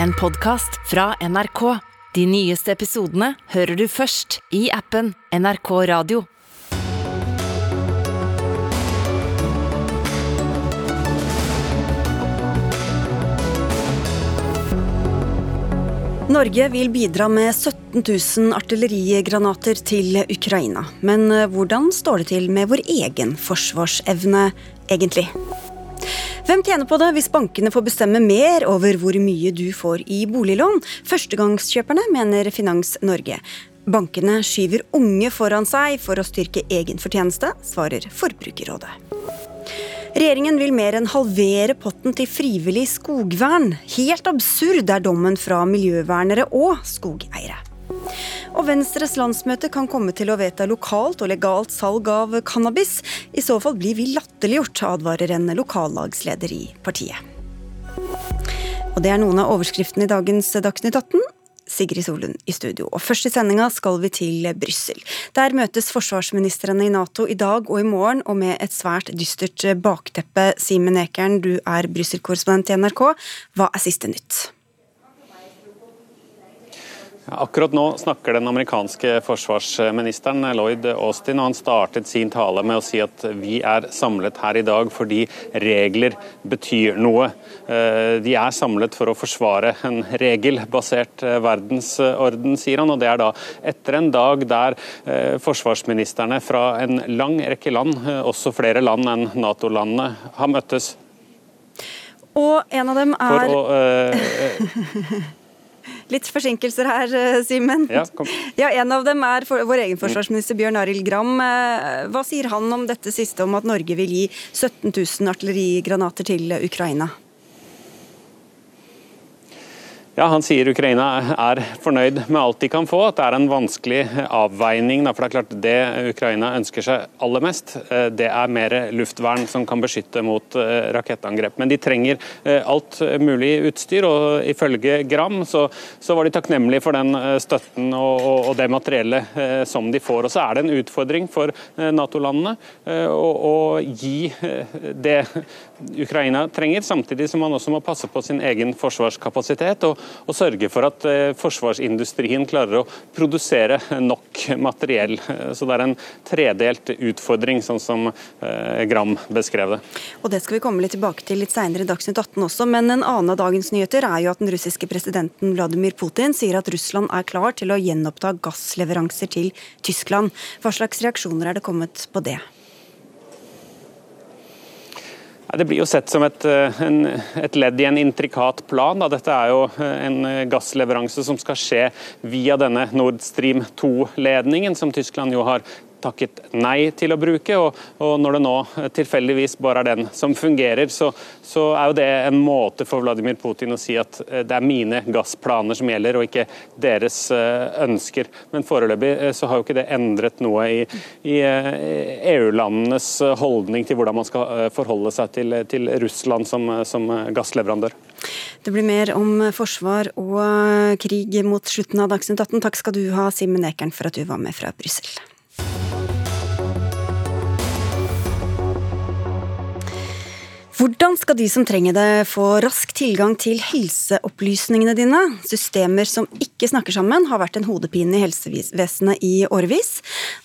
en podkast fra NRK. De nyeste episodene hører du først i appen NRK Radio. Norge vil bidra med 17 000 artillerigranater til Ukraina. Men eh, hvordan står det til med vår egen forsvarsevne, egentlig? Hvem tjener på det hvis bankene får bestemme mer over hvor mye du får i boliglån? Førstegangskjøperne, mener Finans Norge. Bankene skyver unge foran seg for å styrke egen fortjeneste, svarer Forbrukerrådet. Regjeringen vil mer enn halvere potten til frivillig skogvern. Helt absurd er dommen fra miljøvernere og skogeiere. Og Venstres landsmøte kan komme til å vedta lokalt og legalt salg av cannabis. I så fall blir vi latterliggjort, advarer en lokallagsleder i partiet. Og det er noen av overskriftene i dagens Dagsnytt 18. Sigrid Solund i studio. Og Først i sendinga skal vi til Brussel. Der møtes forsvarsministrene i Nato i dag og i morgen, og med et svært dystert bakteppe. Simen Ekern, du er Brussel-korrespondent i NRK. Hva er siste nytt? Akkurat nå snakker den amerikanske forsvarsministeren Lloyd Austin, og han startet sin tale med å si at vi er samlet her i dag fordi regler betyr noe. Eh, de er samlet for å forsvare en regelbasert eh, verdensorden, sier han. Og det er da etter en dag der eh, forsvarsministrene fra en lang rekke land, også flere land enn Nato-landene, har møttes. Og en av dem er For å, uh, Litt forsinkelser her, eh, Simen. Ja, ja, en av dem er for, vår egen forsvarsminister Bjørn Arild Gram. Eh, hva sier han om dette siste, om at Norge vil gi 17 000 artillerigranater til Ukraina? Ja, Han sier Ukraina er fornøyd med alt de kan få, at det er en vanskelig avveining. For Det er klart det Ukraina ønsker seg aller mest, eh, det er mer luftvern som kan beskytte mot eh, rakettangrep. Men de trenger eh, alt mulig utstyr, og ifølge Gram så, så var de takknemlige for den støtten og, og, og, det materiellet som de får. Og Så er det en utfordring for Nato-landene å, å gi det Ukraina trenger, samtidig som man også må passe på sin egen forsvarskapasitet. og og sørge for at eh, forsvarsindustrien klarer å produsere nok materiell. Eh, så det er en tredelt utfordring, sånn som eh, Gram beskrev det. Og Det skal vi komme litt tilbake til litt senere i Dagsnytt 18 også, men en annen av dagens nyheter er jo at den russiske presidenten Vladimir Putin sier at Russland er klar til å gjenoppta gassleveranser til Tyskland. Hva slags reaksjoner er det kommet på det? Det blir jo sett som et, eh, en, et, ledd i en intrikat plan. Da. Dette er jo eh, en gassleveranse som skal skje via denne Nord Stream 2-ledningen, som Tyskland jo har takket nei til å bruke. Og, og når det nå tilfeldigvis bare er den som fungerer, så, så, er jo det en måte for Vladimir Putin å si at eh, det er mine gassplaner som gjelder, og ikke deres eh, ønsker. Men foreløpig eh, så har jo ikke det endret noe i, i EU-landenes holdning til hvordan man skal forholde seg til, til Russland som, som gassleverandør. Det blir mer om forsvar og krig mot slutten av Dagsnytt 18. Takk skal du ha, Simen Ekern, for at du var med fra Brussel. Hvordan skal de som trenger det, få rask tilgang til helseopplysningene dine? Systemer som ikke snakker sammen, har vært en hodepine i helsevesenet i årevis.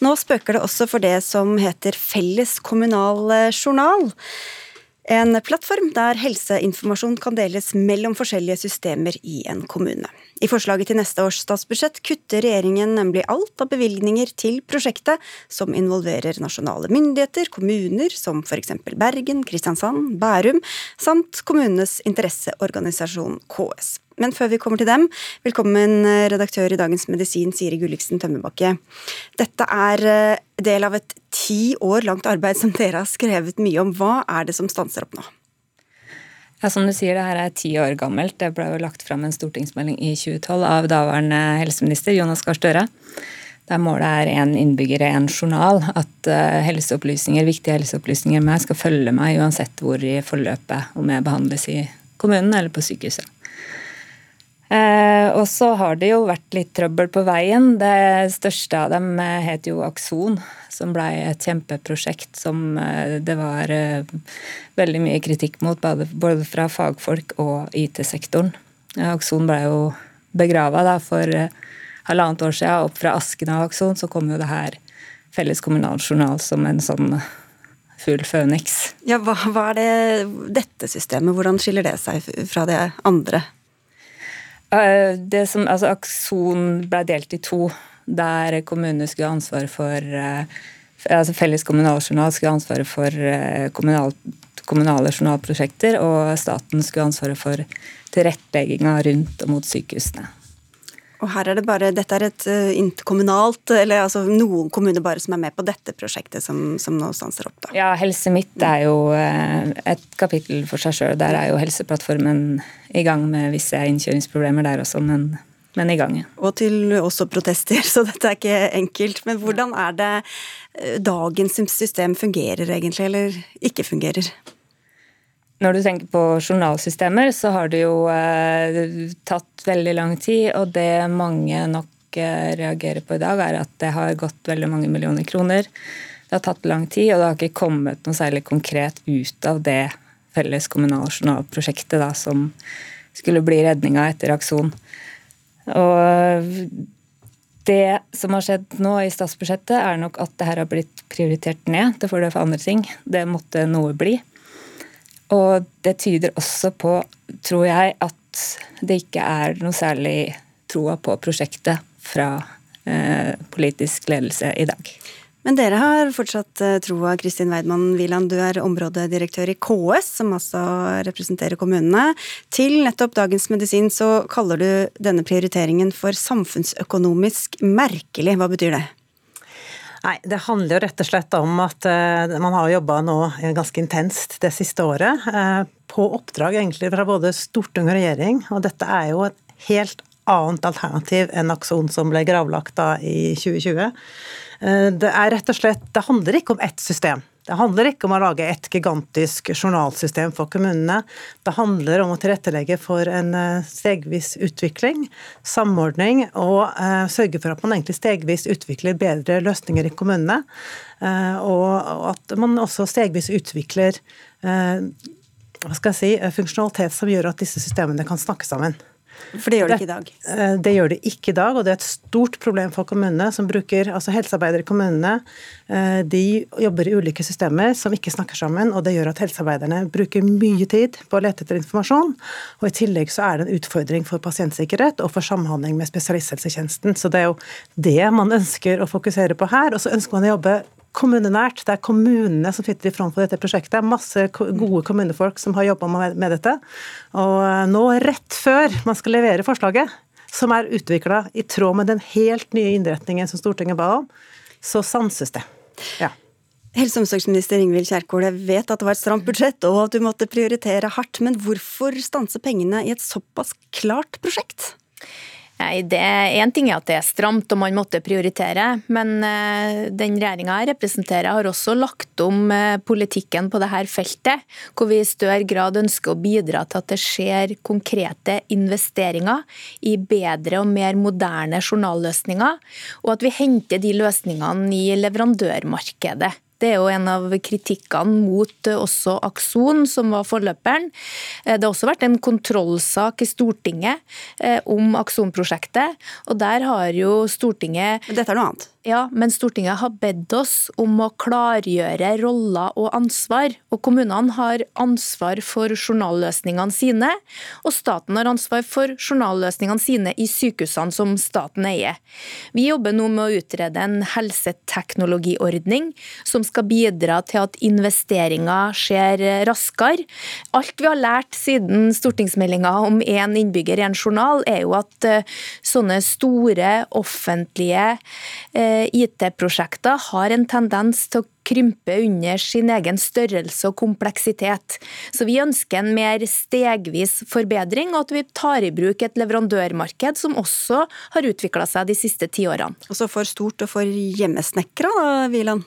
Nå spøker det også for det som heter Felles kommunal journal. En plattform der helseinformasjon kan deles mellom forskjellige systemer i en kommune. I forslaget til neste års statsbudsjett kutter regjeringen nemlig alt av bevilgninger til prosjektet som involverer nasjonale myndigheter, kommuner som f.eks. Bergen, Kristiansand, Bærum, samt kommunenes interesseorganisasjon KS. Men før vi kommer til dem, velkommen redaktør i Dagens Medisin, Siri Gulliksen Tømmerbakke. Dette er eh, del av et ti år langt arbeid som dere har skrevet mye om. Hva er det som stanser opp nå? Ja, Som du sier, det her er ti år gammelt. Det ble jo lagt fram en stortingsmelding i 2012 av daværende helseminister Jonas Gahr Støre. Der målet er én innbygger, én journal. At eh, helseopplysninger, viktige helseopplysninger med skal følge meg uansett hvor i forløpet, om jeg behandles i kommunen eller på sykehuset. Eh, og så har det jo vært litt trøbbel på veien. Det største av dem eh, het jo Akson, som ble et kjempeprosjekt som eh, det var eh, veldig mye kritikk mot, både, fra fagfolk og IT-sektoren. Akson ble jo begrava for halvannet år siden. Opp fra asken av Akson så kom jo det her Felles kommunal journal som en sånn full føniks. Ja, hva, hva, er det dette systemet, hvordan skiller det seg fra det andre? Det som, altså Akson ble delt i to, der kommunene skulle ha ansvaret for altså Felles kommunaljournal skulle ha ansvaret for kommunal, kommunale journalprosjekter, og staten skulle ha ansvaret for tilrettelegginga rundt og mot sykehusene. Og her er det bare, Dette er et uh, interkommunalt, eller altså noen kommuner bare som er med på dette prosjektet som, som nå stanser opp? da. Ja, Helse Midt er jo uh, et kapittel for seg sjøl. Der er jo Helseplattformen i gang med visse innkjøringsproblemer der også, men, men i gang. Ja. Og til også protester, så dette er ikke enkelt. Men hvordan er det uh, dagens system fungerer egentlig, eller ikke fungerer? Når du tenker på journalsystemer, så har det jo eh, tatt veldig lang tid. Og det mange nok eh, reagerer på i dag, er at det har gått veldig mange millioner kroner. Det har tatt lang tid, og det har ikke kommet noe særlig konkret ut av det felles kommunale journalprosjektet da, som skulle bli redninga etter Akson. Og det som har skjedd nå i statsbudsjettet, er nok at det her har blitt prioritert ned til fordel for andre ting. Det måtte noe bli. Og det tyder også på, tror jeg, at det ikke er noe særlig troa på prosjektet fra eh, politisk ledelse i dag. Men dere har fortsatt eh, troa. Kristin Weidmann Wieland, du er områdedirektør i KS, som altså representerer kommunene. Til nettopp Dagens Medisin så kaller du denne prioriteringen for samfunnsøkonomisk merkelig. Hva betyr det? Nei, Det handler jo rett og slett om at uh, man har jobba nå ganske intenst det siste året. Uh, på oppdrag egentlig fra både storting og regjering. Og dette er jo et helt annet alternativ enn Akson som ble gravlagt da i 2020. Uh, det er rett og slett Det handler ikke om ett system. Det handler ikke om å lage et gigantisk journalsystem for kommunene. Det handler om å tilrettelegge for en eh, stegvis utvikling, samordning, og uh, sørge for at man egentlig stegvis utvikler bedre løsninger i kommunene. Uh, og at man også stegvis utvikler hva skal jeg si, funksjonalitet som gjør at disse systemene kan snakke sammen. For det gjør det ikke i dag? Eh, det gjør det ikke i dag, og det er et stort problem for kommunene som bruker altså Helsearbeidere i kommunene eh, de jobber i ulike systemer som ikke snakker sammen, og det gjør at helsearbeiderne bruker mye tid på å lete etter informasjon. Og i tillegg så er det en utfordring for pasientsikkerhet og for samhandling med spesialisthelsetjenesten. Så det er jo det man ønsker å fokusere på her. Og så ønsker man å jobbe kommunenært. Det er kommunene som sitter i front på dette prosjektet. Det er masse gode kommunefolk som har jobba med dette. Og eh, nå, rett før man skal levere forslaget, som er utvikla i tråd med den helt nye innretningen som Stortinget ba om, så sanses det. Ja. Helse- og omsorgsminister Ingvild Kjerkol, jeg vet at det var et stramt budsjett og at du måtte prioritere hardt, men hvorfor stanse pengene i et såpass klart prosjekt? Nei, det Én ting er at det er stramt og man måtte prioritere, men eh, den regjeringa jeg representerer har også lagt om eh, politikken på dette feltet, hvor vi i større grad ønsker å bidra til at det skjer konkrete investeringer i bedre og mer moderne journalløsninger, og at vi henter de løsningene i leverandørmarkedet. Det er jo en av kritikkene mot eh, også Akson, som var forløperen. Eh, det har også vært en kontrollsak i Stortinget eh, om Akson-prosjektet, og der har jo Stortinget Men Dette er noe annet? Ja, men Stortinget har bedt oss om å klargjøre roller og ansvar. Og kommunene har ansvar for journalløsningene sine, og staten har ansvar for journalløsningene sine i sykehusene som staten eier. Vi jobber nå med å utrede en helseteknologiordning som skal bidra til at investeringer skjer raskere. Alt vi har lært siden stortingsmeldinga om én innbygger, i en journal, er jo at eh, sånne store offentlige eh, IT-prosjekter har en tendens til å krympe under sin egen størrelse og kompleksitet. Så vi ønsker en mer stegvis forbedring, og at vi tar i bruk et leverandørmarked som også har utvikla seg de siste ti årene. Også for stort og for hjemmesnekra, da, Wieland?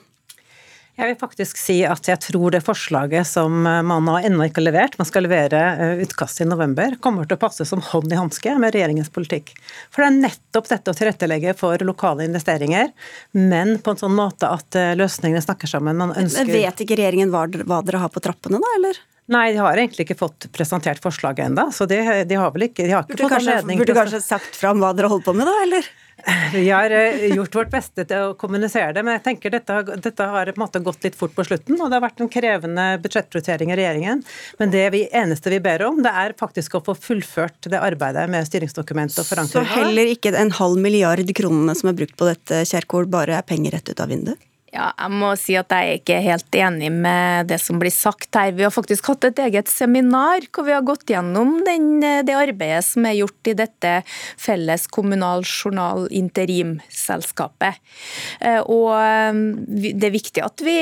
Jeg vil faktisk si at jeg tror det forslaget som man ennå ikke har levert, man skal levere eh, utkast i november, kommer til å passe som hånd i hanske med regjeringens politikk. For det er nettopp dette å tilrettelegge for lokale investeringer, men på en sånn måte at eh, løsningene snakker sammen. Man ønsker Vet ikke regjeringen hva, dere har på trappene, da, eller? Nei, de har egentlig ikke fått presentert forslaget ennå. Så de, de, har vel ikke, de har ikke burde fått kanskje, anledning Burde kanskje sagt fram hva dere holder på med, da? eller? Vi har eh, gjort vårt beste til å kommunisere det, men jeg tenker dette, dette har på en måte gått litt fort på slutten. Og det har vært en krevende budsjettprioritering i regjeringen. Men det vi, eneste vi ber om, det er faktisk å få fullført det arbeidet med styringsdokumentet og forankring. Så heller ikke en halv milliard kronene som er brukt på dette, Kjerkol, bare er penger rett ut av vinduet? Ja, jeg må si at jeg er ikke helt enig med det som blir sagt her. Vi har faktisk hatt et eget seminar hvor vi har gått gjennom den, det arbeidet som er gjort i dette felles kommunal journal interimselskapet. Eh, og eh, det er viktig at vi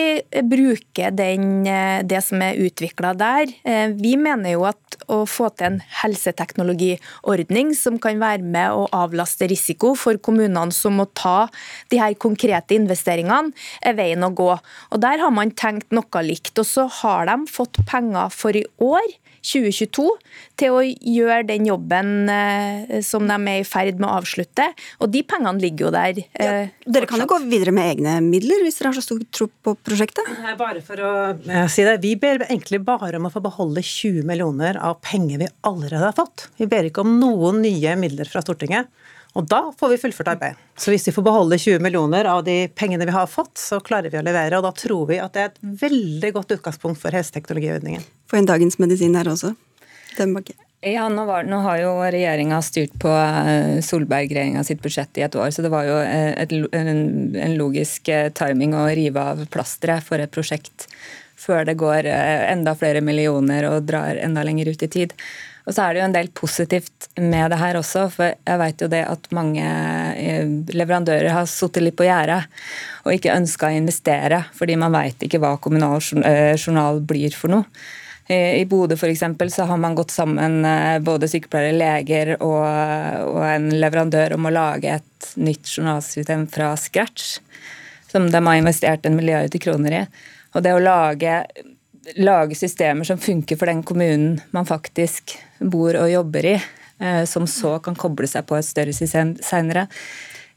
bruker den, eh, det som er utvikla der. Vi mener jo at å få til en helseteknologiordning som kan være med å avlaste risiko for kommunene som må ta de her konkrete investeringene, er veien å gå. Og Der har man tenkt noe likt. Og så har de fått penger for i år. 2022 til å gjøre den jobben eh, som de er i ferd med å avslutte. Og de pengene ligger jo der. Ja, eh, dere kan jo gå videre med egne midler hvis dere har så stor tro på prosjektet? Bare for å eh, si det, Vi ber egentlig bare om å få beholde 20 millioner av penger vi allerede har fått. Vi ber ikke om noen nye midler fra Stortinget. Og da får vi fullført arbeid. Så hvis vi får beholde 20 millioner av de pengene vi har fått, så klarer vi å levere. Og da tror vi at det er et veldig godt utgangspunkt for helseteknologiordningen. Få en Dagens Medisin her også. Dømbakke. Ja, nå, var, nå, har jo regjeringa styrt på eh, Solberg-regjeringa sitt budsjett i et år, så det var jo eh, et, en, en, logisk eh, timing å rive av plasteret for et prosjekt før det går enda flere millioner og drar enda lenger ut i tid. Og så er det jo en del positivt med det her også, for jeg vet jo det at mange eh, leverandører har sittet litt på gjerdet og ikke ønska å investere, fordi man veit ikke hva kommunal eh, journal blir for noe. I Bodø f.eks. så har man gått sammen, eh, både sykepleiere, leger og, og, en leverandør, om å lage et nytt journalsystem fra scratch. Som de har investert en milliard kroner i. Og det å lage lage systemer som funker for den kommunen man faktisk bor og jobber i, eh, som så kan koble seg på et større system seinere.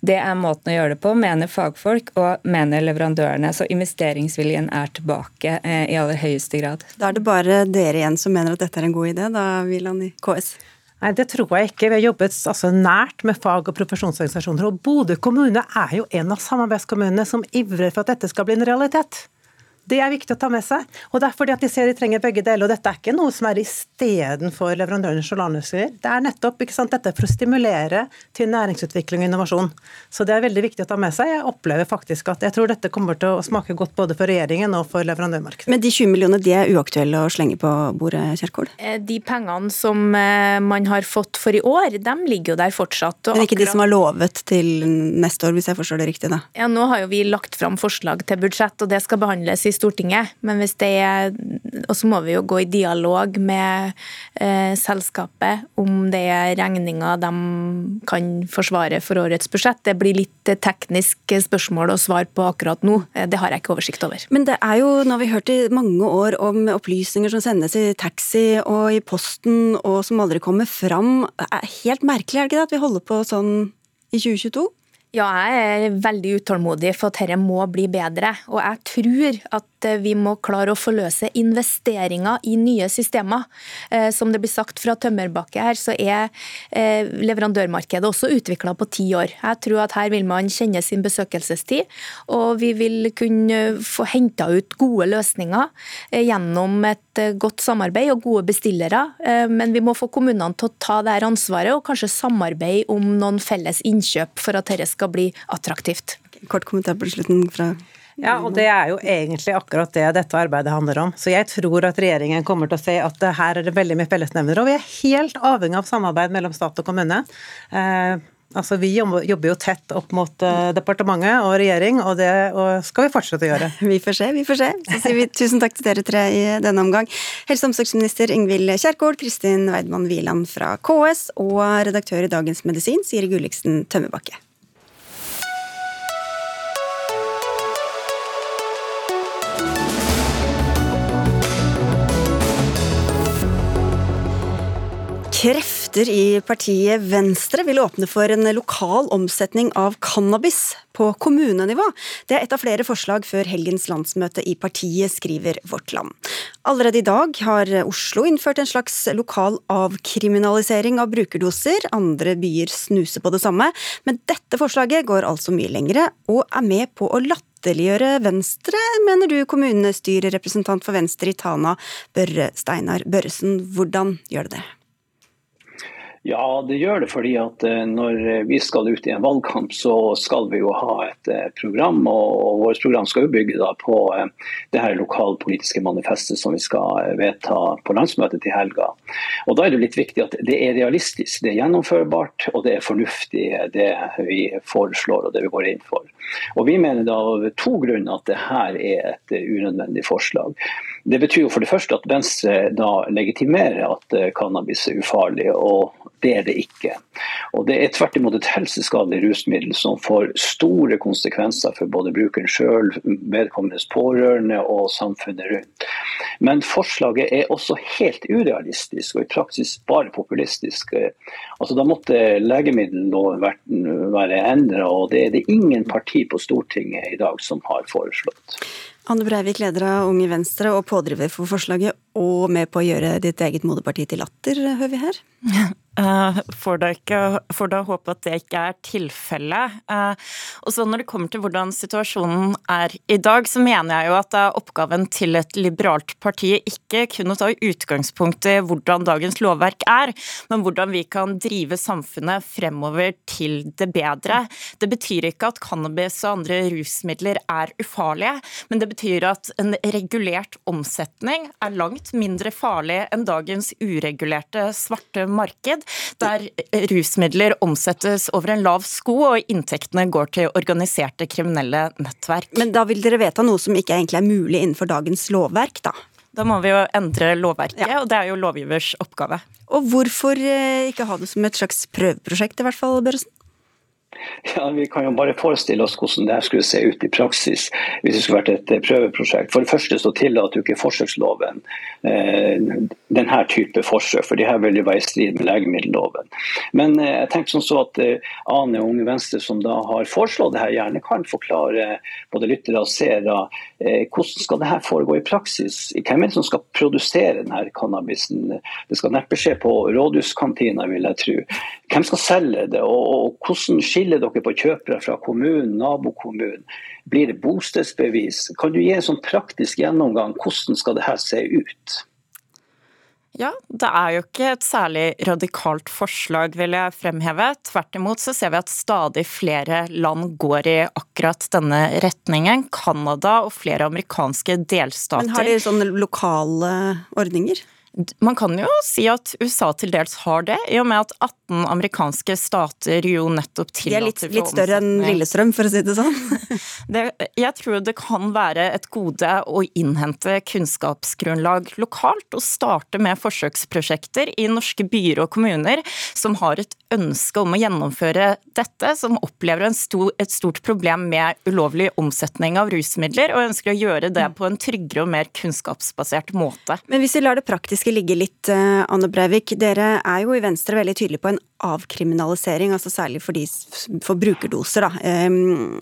Det er måten å gjøre det på, mener fagfolk og mener leverandørene. Så investeringsviljen er tilbake eh, i aller høyeste grad. Da er det bare dere igjen som mener at dette er en god idé, da, Wieland i KS? Nei, Det tror jeg ikke. Vi har jobbet altså, nært med fag- og profesjonsorganisasjoner. Og Bodø kommune er jo en av samarbeidskommunene som ivrer for at dette skal bli en realitet. Det er viktig å ta med seg. Og det er fordi at de ser de trenger begge deler. Og dette er ikke noe som er istedenfor leverandørenes journalløsninger. Det er nettopp ikke sant, dette for å stimulere til næringsutvikling og innovasjon. Så det er veldig viktig å ta med seg. Jeg opplever faktisk at jeg tror dette kommer til å smake godt både for regjeringen og for leverandørmarkedet. Men de 20 millionene de er uaktuelle å slenge på bordet, Kjerkol? Eh, de pengene som eh, man har fått for i år, de ligger jo der fortsatt. Men ikke akkurat... de som har lovet til neste år, hvis jeg forstår det riktig, da? Ja, nå har jo vi lagt fram forslag til budsjett, og det skal behandles i Stortinget. Men hvis det er Og så må vi jo gå i dialog med eh, selskapet om det er regninger de kan forsvare for årets budsjett. Det blir litt teknisk spørsmål å svare på akkurat nå. Eh, det har jeg ikke oversikt over. Men det er jo, nå har vi hørt i mange år om opplysninger som sendes i taxi og i posten og som aldri kommer fram. Det er helt merkelig, er det ikke det, at vi holder på sånn i 2022? Ja, jeg er veldig utålmodig for at dette må bli bedre. Og jeg tror at Eh, vi må klare å forløse investeringer i nye systemer. Eh, som det blir sagt fra Tømmerbakke her, så er eh, leverandørmarkedet også utvikla på ti år. Jeg tror at her vil man kjenne sin besøkelsestid, og vi vil kunne få henta ut gode løsninger gjennom et godt samarbeid og gode bestillere. Men vi må få kommunene til å ta dette ansvaret, og kanskje samarbeide om noen felles innkjøp for at dette skal bli attraktivt. Kort kommentar på slutten fra ja, og det er jo egentlig akkurat det dette arbeidet handler om. Så jeg tror at regjeringen kommer til å se at her er det veldig mye fellesnevnere. Og vi er helt avhengig av samarbeid mellom stat og kommune. Eh, altså Vi jobber jo tett opp mot uh, departementet og regjering, og det skal vi fortsette å gjøre. Vi får se, vi får se. Så sier vi tusen takk til dere tre i denne omgang. Helse- og omsorgsminister Ingvild Kjerkol, Kristin Weidmann Wieland fra KS og redaktør i Dagens Medisin, Siri Gulliksen Tømmerbakke. Krefter i partiet Venstre vil åpne for en lokal omsetning av cannabis på kommunenivå. Det er et av flere forslag før helgens landsmøte i partiet, skriver Vårt Land. Allerede i dag har Oslo innført en slags lokal avkriminalisering av brukerdoser. Andre byer snuser på det samme. Men dette forslaget går altså mye lengre, og er med på å latterliggjøre Venstre, mener du, kommunestyrerepresentant for Venstre i Tana, Børre Steinar Børresen. Hvordan gjør det det? Ja, det gjør det fordi at eh, når vi skal ut i en valgkamp, så skal vi jo ha et eh, program. Og vårt program skal jo bygge på eh, det her lokalpolitiske manifestet som vi skal vedta på landsmøtet til helga. Og Da er det litt viktig at det er realistisk, det er gjennomførbart og det er fornuftig det vi foreslår og det vi går inn for. Og Vi mener da av to grunner at det her er et unødvendig forslag. Det betyr jo for det første at Venstre da legitimerer at eh, cannabis er ufarlig, og det er det ikke. Og Det er tvert imot et helseskadelig rusmiddel som får store konsekvenser for både brukeren sjøl, vedkommendes pårørende og samfunnet rundt. Men forslaget er også helt urealistisk og i praksis bare populistisk. Altså Da måtte legemiddelloven være endra, og det er det ingen parti på Stortinget i dag som har foreslått. Anne Breivik, leder av Unge Venstre og pådriver for forslaget, og med på å gjøre ditt eget moderparti til latter, hører vi her? Uh, får, da ikke, får da håpe at det ikke er tilfellet. Uh, og så Når det kommer til hvordan situasjonen er i dag, så mener jeg jo at oppgaven til et liberalt parti ikke kun å ta utgangspunkt i hvordan dagens lovverk er, men hvordan vi kan drive samfunnet fremover til det bedre. Det betyr ikke at cannabis og andre rusmidler er ufarlige, men det betyr at en regulert omsetning er langt mindre farlig enn dagens uregulerte svarte marked der rusmidler omsettes over en lav sko, og inntektene går til organiserte kriminelle nettverk. Men da vil dere vedta noe som ikke egentlig er mulig innenfor dagens lovverk, da? Da må vi jo endre lovverket, ja. og det er jo lovgivers oppgave. Og hvorfor eh, ikke ha det som et slags prøveprosjekt, i hvert fall, Børresen? Ja, Vi kan jo bare forestille oss hvordan det skulle se ut i praksis hvis det skulle vært et eh, prøveprosjekt. For det første så tillater jo ikke forsøksloven eh, denne type forsøk, for de her vil jo være i strid med legemiddelloven. Men eh, jeg tenker sånn så at eh, Ane Unge Venstre, som da har foreslått det her, gjerne kan forklare både lyttere og seere eh, hvordan skal det her foregå i praksis. Hvem er det som skal produsere denne cannabisen? Det skal neppe skje på rådhuskantina, vil jeg tro. Hvem skal selge det, og, og hvordan skiller skiller dere på kjøpere fra kommunen, nabokommunen? Blir det bostedsbevis? Kan du gi en sånn praktisk gjennomgang? Hvordan skal det her se ut? Ja, det er jo ikke et særlig radikalt forslag, vil jeg fremheve. Tvert imot så ser vi at stadig flere land går i akkurat denne retningen. Canada og flere amerikanske delstater. Men har de sånne lokale ordninger? Man kan jo si at USA til dels har det, i og med at 18 amerikanske stater jo nettopp tillater De er litt, litt større enn Lillestrøm, for å si det sånn? det, jeg tror det kan være et gode å innhente kunnskapsgrunnlag lokalt, og starte med forsøksprosjekter i norske byer og kommuner som har et ønske om å gjennomføre dette, som opplever stor, et stort problem med ulovlig omsetning av rusmidler, og ønsker å gjøre det på en tryggere og mer kunnskapsbasert måte. Men hvis vi lar det praktisk politiske ligge litt, eh, Anne Breivik. Dere er jo i Venstre veldig tydelige på en avkriminalisering, altså særlig for, de, for brukerdoser. Da. Ehm,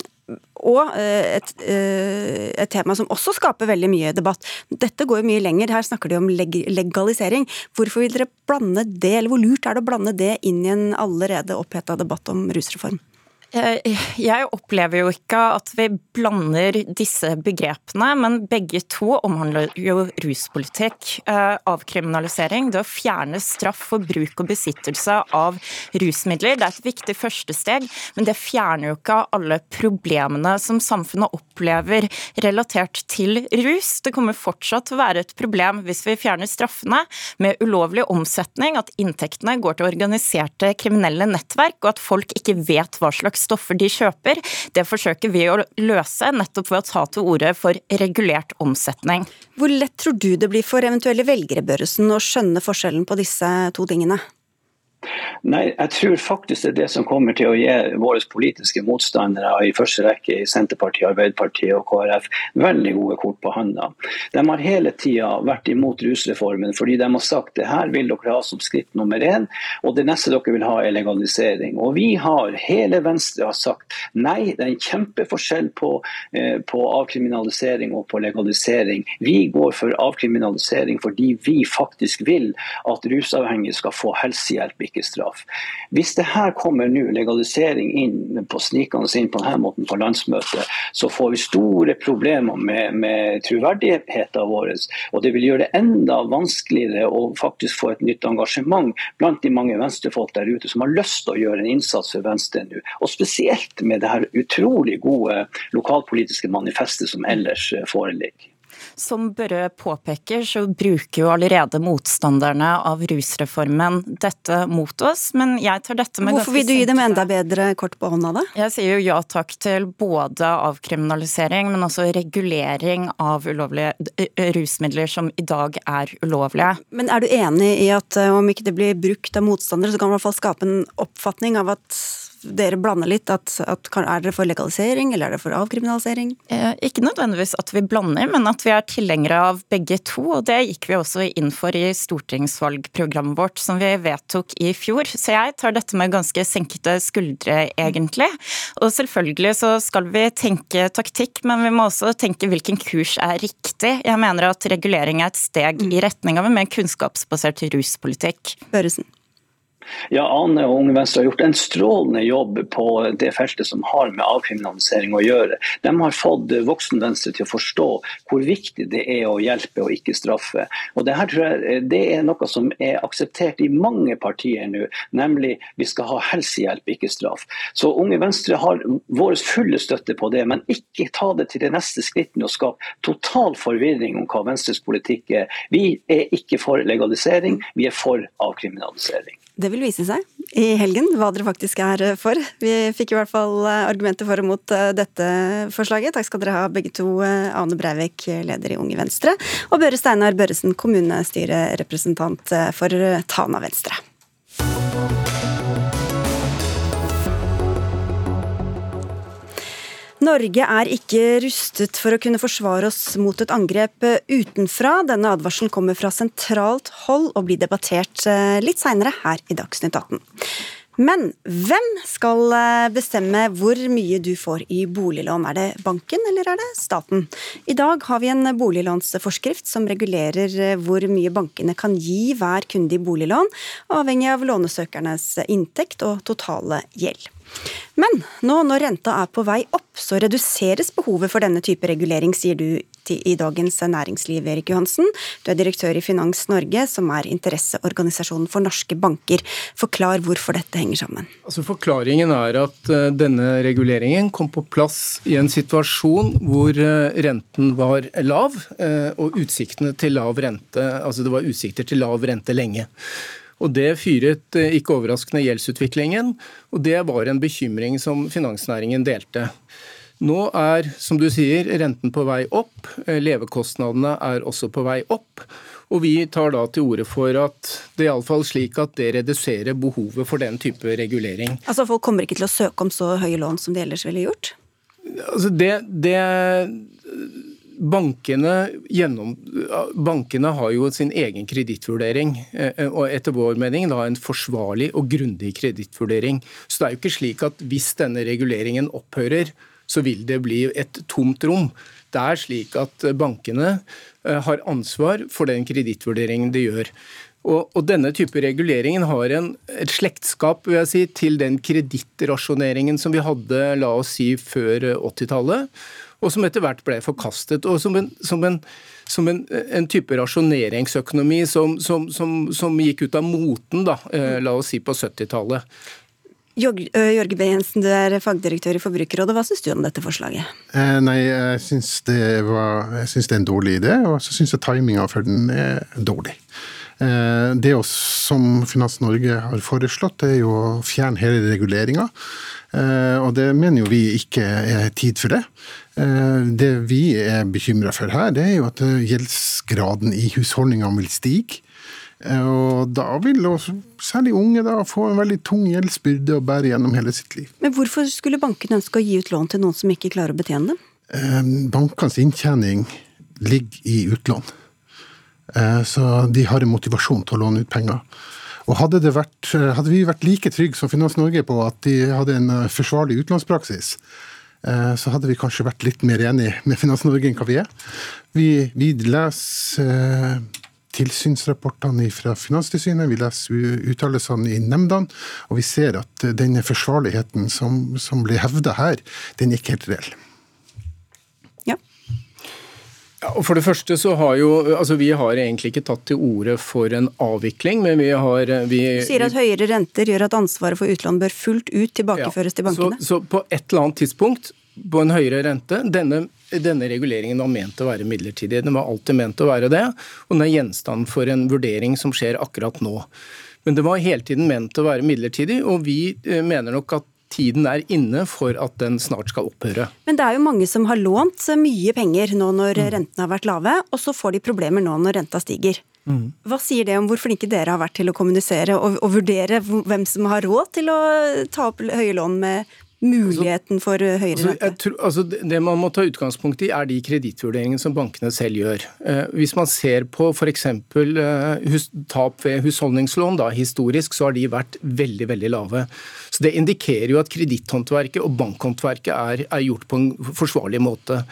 og eh, et, eh, et, tema som også skaper veldig mye debatt. Dette går jo mye lenger, her snakker de om legalisering. Hvorfor vil dere blande det, eller hvor lurt er det å blande det inn i en allerede oppheta debatt om rusreform? Jeg opplever jo ikke at vi blander disse begrepene, men begge to omhandler jo ruspolitikk. Eh, avkriminalisering, det å fjerne straff for bruk og besittelse av rusmidler, det er et viktig første steg, men det fjerner jo ikke alle problemene som samfunnet opplever relatert til rus. Det kommer fortsatt til å være et problem hvis vi fjerner straffene med ulovlig omsetning, at inntektene går til organiserte kriminelle nettverk, og at folk ikke vet hva slags stoffer de kjøper. Det forsøker vi å løse nettopp ved å ta til orde for regulert omsetning. Hvor lett tror du det blir for eventuelle velgere Børresen, å skjønne forskjellen på disse to tingene? Nei, jeg tror faktisk det er det som kommer til å gi våre politiske motstandere, i første rekke i Senterpartiet, Arbeiderpartiet og KrF, veldig gode kort på hånda. De har hele tida vært imot rusreformen fordi de har sagt det her vil dere ha som skritt nummer én, og det neste dere vil ha er legalisering. Og vi har, hele Venstre har sagt nei, det er en kjempeforskjell på, eh, på avkriminalisering og på legalisering. Vi går for avkriminalisering fordi vi faktisk vil at rusavhengige skal få helsehjelp, ikke straff. Hvis det her kommer nå, legalisering inn på snikende inn på denne måten på landsmøtet, så får vi store problemer med, med troverdigheten vår. Og det vil gjøre det enda vanskeligere å faktisk få et nytt engasjement blant de mange venstrefolk der ute som har lyst til å gjøre en innsats for Venstre nå. Og spesielt med det her utrolig gode lokalpolitiske manifestet som ellers foreligger. Som Børre påpeker, så bruker jo allerede motstanderne av rusreformen dette mot oss, men jeg tar dette med Hvorfor vil du gi dem enda bedre kort på hånda, da? Jeg sier jo ja takk til både avkriminalisering, men også regulering av ulovlige rusmidler som i dag er ulovlige. Men er du enig i at om ikke det blir brukt av motstandere, så kan det i hvert fall skape en oppfatning av at dere blander litt? At, at, er dere for legalisering, eller er dere for avkriminalisering? Eh, ikke nødvendigvis at vi blander, men at vi er tilhengere av begge to. Og det gikk vi også inn for i stortingsvalgprogrammet vårt, som vi vedtok i fjor. Så jeg tar dette med ganske senkete skuldre, egentlig. Og selvfølgelig så skal vi tenke taktikk, men vi må også tenke hvilken kurs er riktig. Jeg mener at regulering er et steg i retning av en mer kunnskapsbasert ruspolitikk. Børesen. Ja, Ane og Unge Venstre har gjort en strålende jobb på det feltet som har med avkriminalisering å gjøre. De har fått voksen-Venstre til å forstå hvor viktig det er å hjelpe og ikke straffe. Og Det her tror jeg det er noe som er akseptert i mange partier nå, nemlig vi skal ha helsehjelp, ikke straff. Så Unge Venstre har vår fulle støtte på det, men ikke ta det til det neste skrittet og skape total forvirring om hva Venstres politikk er. Vi er ikke for legalisering, vi er for avkriminalisering. Det vil vise seg i helgen hva dere faktisk er for. Vi fikk i hvert fall eh, argumenter for og mot eh, dette forslaget. Takk skal dere ha begge to. Eh, Ane Breivik, leder i Unge Venstre, og Børre Steinar Børresen, kommunestyrerepresentant for Tana Venstre. Norge er ikke rustet for å kunne forsvare oss mot et angrep utenfra. Denne advarselen kommer fra sentralt hold og blir debattert eh, litt seinere her i Dagsnytt 18. Men hvem skal eh, bestemme hvor mye du får i boliglån? Er det banken eller er det staten? I dag har vi en boliglånsforskrift som regulerer eh, hvor mye bankene kan gi hver kunde i boliglån, avhengig av lånesøkernes inntekt og totale gjeld. Men nå når renta er på vei opp, så reduseres behovet for denne type regulering, sier du i Dagens Næringsliv, Erik Johansen. Du er direktør i Finans Norge, som er interesseorganisasjonen for norske banker. Forklar hvorfor dette henger sammen. Altså Forklaringen er at eh, denne reguleringen kom på plass i en situasjon hvor eh, renten var lav, eh, og utsiktene til lav rente, altså det var utsikter til lav rente lenge. Og Det fyret ikke overraskende gjeldsutviklingen, og det var en bekymring som finansnæringen delte. Nå er, som du sier, renten på vei opp. Levekostnadene er også på vei opp. Og vi tar da til orde for at det er iallfall slik at det reduserer behovet for den type regulering. Altså Folk kommer ikke til å søke om så høye lån som de ellers ville gjort? Altså det, det Bankene, gjennom, bankene, har jo sin egen kredittvurdering, eh, og etter vår mening da en forsvarlig og grundig kredittvurdering. Så det er jo ikke slik at hvis denne reguleringen opphører, så vil det bli et tomt rom. Det er slik at bankene eh, har ansvar for den kredittvurderingen de gjør. Og, og, denne type reguleringen har en, et slektskap vil jeg si, til den kredittrasjoneringen som vi hadde la oss si, før 80-tallet og som etter hvert ble forkastet. og som en, som en, som en, en type rasjoneringsøkonomi som, som, gikk ut av moten, da, eh, la oss si på 70-tallet. Jørge B. Jensen, du er fagdirektør i Forbrukerrådet. Hva syns du om dette forslaget? Eh, nei, Jeg syns det, det, er en dårlig idé, og så syns jeg timinga for den er dårlig. Eh, det som Finans Norge har foreslått, er jo å fjerne hele reguleringa. Eh, og det mener jo vi ikke er tid for det. Eh, det vi er bekymra for her, det er jo at gjeldsgraden i husholdningene vil stige. Og da vil også særlig unge da få en veldig tung gjeldsbyrde å bære gjennom hele sitt liv. Men hvorfor skulle bankene ønske å gi ut lån til noen som ikke klarer å betjene dem? Bankenes inntjening ligger i utlån. Så de har en motivasjon til å låne ut penger. Og hadde, vært, hadde, vi vært like trygge som Finans Norge på at de hadde en forsvarlig utlånspraksis, så hadde vi kanskje vært litt mer enig med Finans Norge enn hva vi er. Vi, vi leser tilsynsrapportene fra Finanstilsynet, vi leser uttalelsene i nemndene, og vi ser at denne forsvarligheten som, som blir hevda her, den er ikke helt reell. Ja. Ja, og for det første så har jo, altså Vi har egentlig ikke tatt til orde for en avvikling, men vi har vi, Du sier at høyere renter gjør at ansvaret for utlån bør fullt ut tilbakeføres ja, til bankene? Så, så på et eller annet tidspunkt på en høyere rente. Denne, denne, reguleringen var ment å være midlertidig. Den var alltid ment å være det, og den er gjenstand for en vurdering som skjer akkurat nå. Men det var hele tiden ment å være midlertidig, og vi mener nok at tiden er inne for at den snart skal opphøre. Men det er jo mange som har lånt mye penger nå når mm. rentene har vært lave, og så får de problemer nå når renta stiger. Mm. Hva sier det om hvor flinke dere har vært til å kommunisere og, og vurdere hvem som har råd til å ta opp høye lån med muligheten for eh, høyere altså, tror, altså, Det man må ta utgangspunkt i, er de kredittvurderingene som bankene selv gjør. Eh, hvis man ser på f.eks. Eh, tap ved husholdningslån, da, historisk så har de vært veldig veldig lave. Så Det indikerer jo at kreditthåndverket og bankhåndverket er, er gjort på en forsvarlig måte.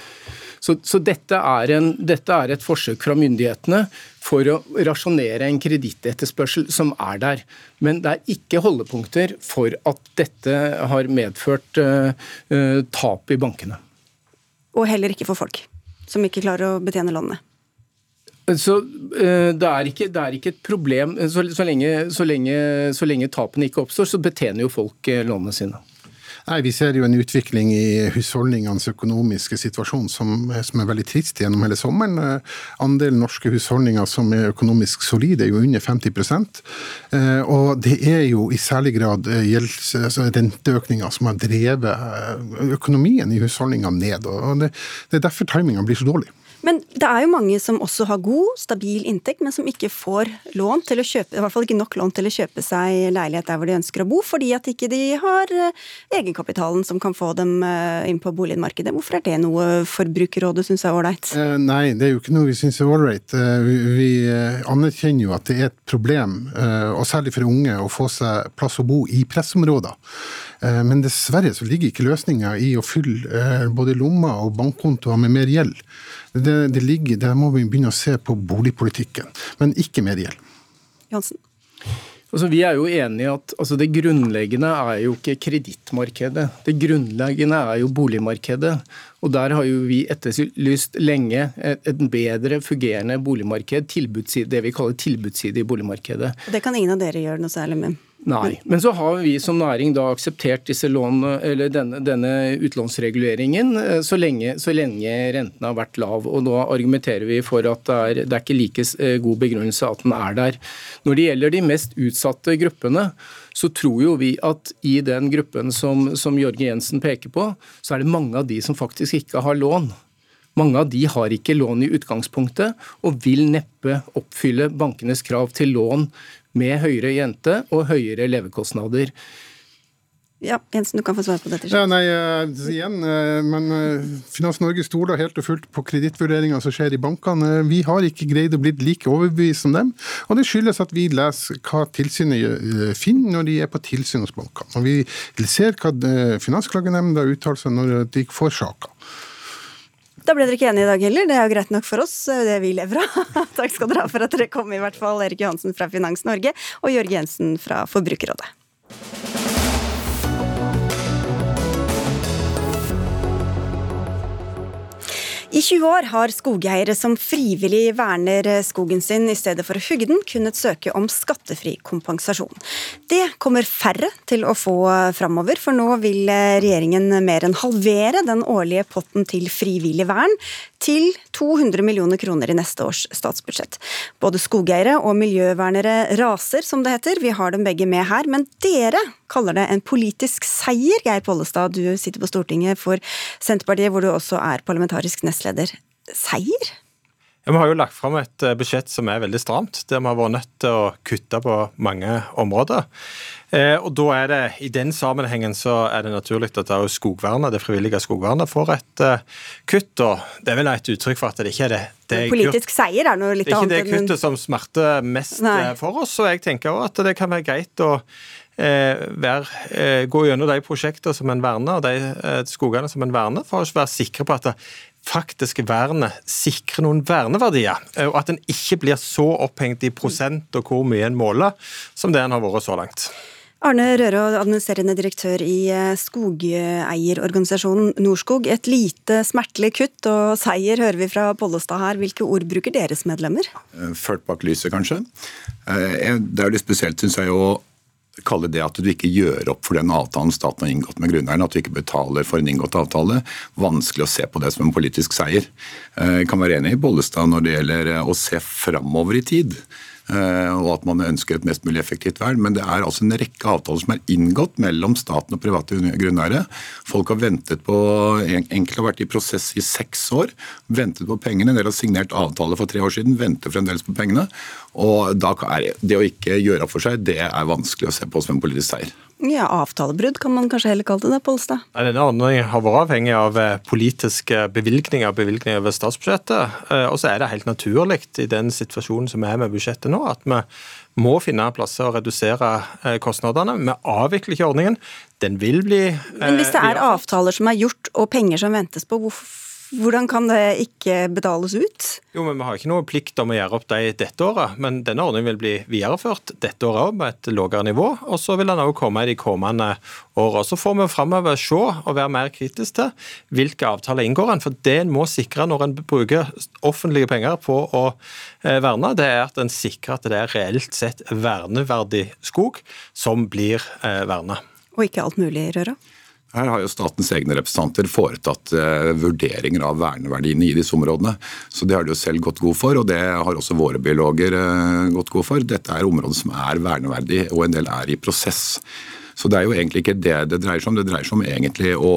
Så, så dette, er en, dette, er et forsøk fra myndighetene for å rasjonere en kredittetterspørsel som er der. Men det er ikke holdepunkter for at dette har medført uh, uh, tap i bankene. Og heller ikke for folk som ikke klarer å betjene lånene? Så uh, det, er ikke, det, er ikke, et problem. Så, så, lenge, så, lenge, så lenge tapene ikke oppstår, så betjener jo folk lånene sine. Nei, Vi ser jo en utvikling i husholdningenes økonomiske situasjon som, som, er veldig trist gjennom hele sommeren. Andelen norske husholdninger som er økonomisk solide, er jo under 50 eh, Og det er jo i særlig grad eh, gjelds, altså renteøkninger som har drevet eh, økonomien i husholdningene ned. og Det, det er derfor timinga blir så dårlig. Men det er jo mange som også har god, stabil inntekt, men som ikke får lån til å kjøpe, i hvert fall ikke nok lån til å kjøpe seg leilighet der hvor de ønsker å bo, fordi at ikke de har eh, egenkapitalen som kan få dem eh, inn på boligmarkedet. Hvorfor er det noe Forbrukerrådet syns er ålreit? Eh, nei, det er jo ikke noe vi syns er ålreit. Vi anerkjenner jo at det er et problem, og særlig for unge, å få seg plass å bo i pressområder. Men dessverre så ligger ikke løsninga i å fylle både lommer og bankkontoer med mer gjeld. Det, det ligger, Der må vi begynne å se på boligpolitikken, men ikke mer gjeld. Jansen? Altså, vi er jo enige at altså, Det grunnleggende er jo ikke kredittmarkedet. Det grunnleggende er jo boligmarkedet. Og Der har jo vi etterlyst lenge et, et bedre fungerende boligmarked, det vi kaller tilbudsside i boligmarkedet. Det kan ingen av dere gjøre noe særlig med? Nei. Men så har vi som næring da akseptert lån, denne, denne utlånsreguleringen eh, så lenge, så lenge renten har vært lav. Og da argumenterer vi for at det er, det er ikke like eh, god begrunnelse at den er der. Når det gjelder de mest utsatte gruppene, så tror jo vi at i den gruppen som, som Jørgen Jensen peker på, så er det mange av de som faktisk ikke har lån. Mange av de har ikke lån i utgangspunktet, og vil neppe oppfylle bankenes krav til lån med høyere jente og høyere levekostnader. Ja, Jensen, du kan få svare på dette. Ja, nei, uh, igjen, uh, men uh, Finans Norge stoler helt og fullt på kredittvurderinga som skjer i bankene. Vi har ikke greid å bli like overbevist som dem. Og det skyldes at vi leser hva tilsynet finner når de er på tilsyn hos bankene. Og vi ser hva Finansklagenemnda uttaler seg når de får saker. Da ble dere ikke enige i dag heller. Det er jo greit nok for oss, det vi lever av. Takk skal dere ha for at dere kom, i hvert fall Erik Johansen fra Finans Norge og Jørg Jensen fra Forbrukerrådet. I 20 år har skogeiere som frivillig verner skogen sin i stedet for å hugge den, kunnet søke om skattefri kompensasjon. Det kommer færre til å få framover, for nå vil regjeringen mer enn halvere den årlige potten til frivillig vern til 200 millioner kroner i neste års statsbudsjett. Både skogeiere og miljøvernere raser, som det heter. Vi har dem begge med her. Men dere kaller det en politisk seier, Geir Pollestad. Du sitter på Stortinget for Senterpartiet, hvor du også er parlamentarisk nestleder. Seier? Vi har jo lagt fram et eh, budsjett som er veldig stramt, der vi har vært nødt til å kutte på mange områder. Eh, og da er det, I den sammenhengen så er det naturlig at det, skogvernet, det frivillige skogvernet får et uh, kutt. og Det er vel et uttrykk for at det ikke er det. det er Politisk seier er noe litt annet. Det er ikke det kuttet som smerter mest Nei. for oss. og jeg tenker også at det kan være greit å være, gå gjennom de prosjektene som en verner, og de skogene som en verner, for å være sikre på at faktiske vernet sikrer noen verneverdier, og at en ikke blir så opphengt i prosent og hvor mye en måler, som det en har vært så langt. Arne Røre, administrerende direktør i eh, skogeierorganisasjonen Norskog. Et lite smertelig kutt og seier hører vi fra Pollestad her. Hvilke ord bruker deres medlemmer? Eh, ført bak lyset, kanskje. Eh, det er jo litt spesielt, syns jeg, å kalle det at du ikke gjør opp for den avtalen staten har inngått med grunneierne, at du ikke betaler for en inngått avtale, vanskelig å se på det som en politisk seier. Jeg kan være enig i Bollestad når det gjelder å se framover i tid. Eh, og at man ønsker et mest mulig effektivt vern. Men det er altså en rekke avtaler som er inngått mellom staten og private grunneiere. Folk har ventet på, Enkelte har vært i prosess i seks år, ventet på pengene. En del har signert avtale for tre år siden, venter fremdeles på pengene. Og da er det å ikke gjøre opp for seg, det er vanskelig å se på som en politisk seier. Ja, Avtalebrudd kan man kanskje heller kalle det, det, Polstad? Denne ordningen har vært avhengig av eh, politiske bevilgninger, bevilgninger over statsbudsjettet. Eh, og så er det helt naturlig i den situasjonen som er med budsjettet nå, at vi må finne plasser å redusere eh, kostnadene. Vi avvikler ikke ordningen. Den vil bli Men hvis det er avtaler som er gjort og penger som ventes på, hvorfor hvordan kan det ikke betales ut? Jo, men Vi har ikke noe plikt om å gjøre opp de dette året, men denne ordningen vil bli videreført dette året òg, med et lavere nivå. Og så vil den òg komme i de kommende årene. Så får vi framover se og være mer kritisk til hvilke avtaler inngår en. For det en må sikre når en bruker offentlige penger på å eh, verne, det er at en sikrer at det er reelt sett verneverdig skog som blir eh, verna. Og ikke alt mulig, Røra? Her har jo statens egne representanter foretatt uh, vurderinger av verneverdiene i disse områdene. Så Det har de jo selv gått god for, og det har også våre biologer uh, gått god for. Dette er områder som er verneverdige, og en del er i prosess. Så det er jo egentlig ikke det det dreier seg om. Det dreier seg om egentlig å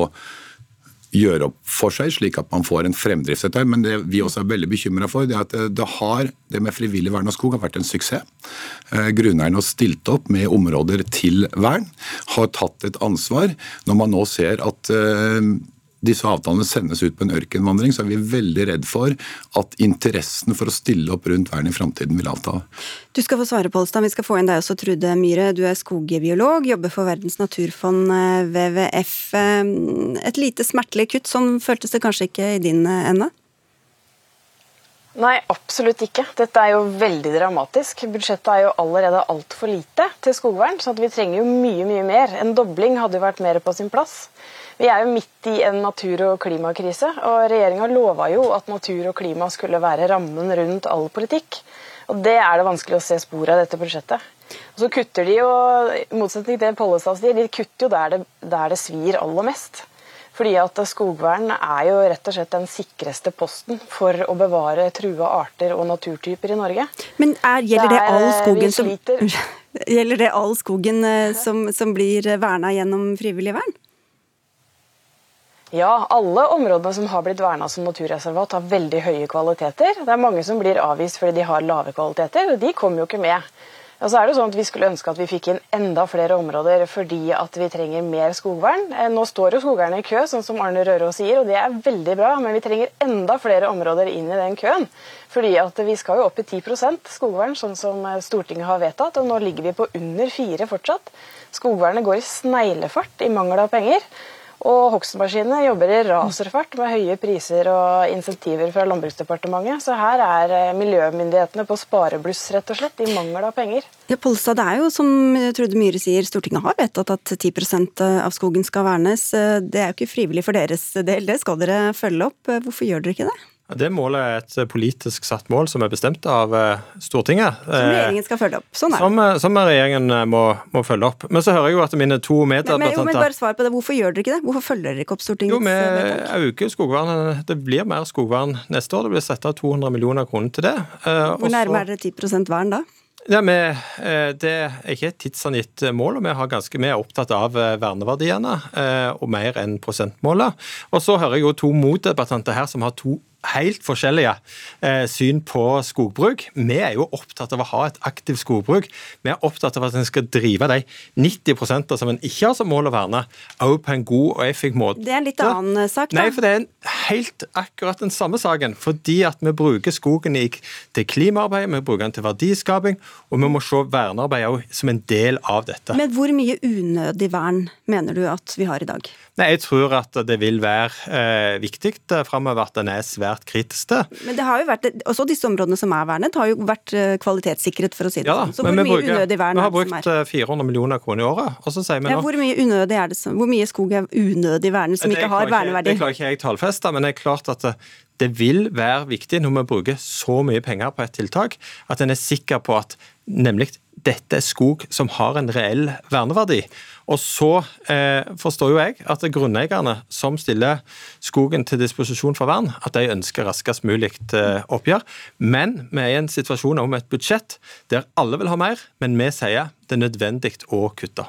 gjøre opp for seg, slik at man får en fremdrift. Etter. Men det vi også er veldig bekymra for, det er at det, har, det med frivillig vern av skog har vært en suksess. Eh, grunneierne har stilt opp med områder til vern, har tatt et ansvar. Når man nå ser at eh, disse avtalene sendes ut på en ørkenvandring, så er vi veldig redd for at interessen for å stille opp rundt vern i framtiden vil avta. Du skal få svare, Polstad. Vi skal få inn deg også, Trude Myhre. Du er skogbiolog, jobber for Verdens naturfond, eh, WWF. Eh, et lite smertelig kutt, sånn føltes det kanskje ikke i din eh, ende? Nei, absolutt ikke. Dette er jo veldig dramatisk. Budsjettet er jo allerede altfor lite til skogvern, så vi trenger jo mye, mye mer. En dobling hadde jo vært mer på sin plass. Vi er jo midt i en natur- og klimakrise, og regjeringa lova jo at natur og klima skulle være rammen rundt all politikk. Og Det er det vanskelig å se spor av dette budsjettet. Og så kutter de jo, i motsetning til det Pollestad sier, de kutter jo der det, der det svir aller mest. Fordi at skogvern er jo rett og slett den sikreste posten for å bevare trua arter og naturtyper i Norge. Men er, gjelder, det all skogen som, gjelder det all skogen eh, som, som blir verna gjennom frivillig vern? Ja, alle områdene som har blitt verna som naturreservat, har veldig høye kvaliteter. Det er mange som blir avvist fordi de har lave kvaliteter, og de kommer jo ikke med. Og så er det sånn at Vi skulle ønske at vi fikk inn enda flere områder fordi at vi trenger mer skogvern. Eh, nå står jo skogerne i kø, sånn som Arne Røros sier, og det er veldig bra. Men vi trenger enda flere områder inn i den køen. Fordi at vi skal jo opp i 10% skogvern, sånn som eh, Stortinget har vedtatt. Og nå ligger vi på under 4 fortsatt. Skogvernet går i sneglefart i mangel av penger. Og hogstmaskinene jobber i raserfart med høye priser og insentiver fra Landbruksdepartementet. Så her er eh, miljømyndighetene på sparebluss, rett og slett, i mangel av penger. Ja, Polstad, det er jo som Trude Myhre sier, Stortinget har vedtatt at 10% av skogen skal vernes. Det er jo ikke frivillig for deres del, det skal dere følge opp. Hvorfor gjør dere ikke det? Det målet er et politisk satt mål som er bestemt av eh, Stortinget. Som regjeringen skal følge opp. Sånn er det. Som, eh, som regjeringen eh, må, må, følge opp. Men så hører jeg jo at mine to medrepresentanter men, men, bare svar på det. Hvorfor gjør dere ikke det? Hvorfor følger dere ikke opp Stortingets Jo, vi øker skogvernet. Det blir mer skogvern neste år. Det blir satt av 200 millioner kroner til det. Hvor nærme er dere 10% vern da? Ja, vi, det er ikke et tidsangitt mål, og vi, ganske, vi er opptatt av verneverdiene og mer enn prosentmålet. Og så hører jeg jo to motdebattanter her som har to helt forskjellige eh, syn på skogbruk. Vi er jo opptatt av å ha et aktivt skogbruk. Vi er opptatt av at en skal drive de 90% som en ikke har som mål å verne, òg på en god og effektiv måte. Det er en litt annen sak, da. Nei, for det er helt akkurat den samme saken. Fordi at vi bruker skogen i, til klimaarbeid, vi bruker den til verdiskaping, og vi må se vernearbeid òg som en del av dette. Men hvor mye unødig vern mener du at vi har i dag? Nei, Jeg tror at det vil være eh, viktig eh, framover at en er svært kritisk til. Men det har jo vært, også disse områdene som er vernet, har jo vært eh, kvalitetssikret, for å si det Ja, sånn. Så hvor vi mye bruker- unødig vern er det som brukt har brukt 400 millioner kroner i året, og så sier vi Ja, hvor mye unødig er det som, hvor mye skog er unødig vernet som ikke har ikke- verneverdi? Det klarer ikke jeg tallfeste, men det er klart at det, det vil være viktig når vi bruker så mye penger på et tiltak, at en er sikker på at nemlig dette er skog som har en reell verneverdi. Og så eh, forstår jo jeg at grunneierne som stiller skogen til disposisjon for vern, at de ønsker raskest mulig eh, oppgjør. Men vi er i en situasjon om et budsjett der alle vil ha mer, men vi sier det er nødvendig å kutte.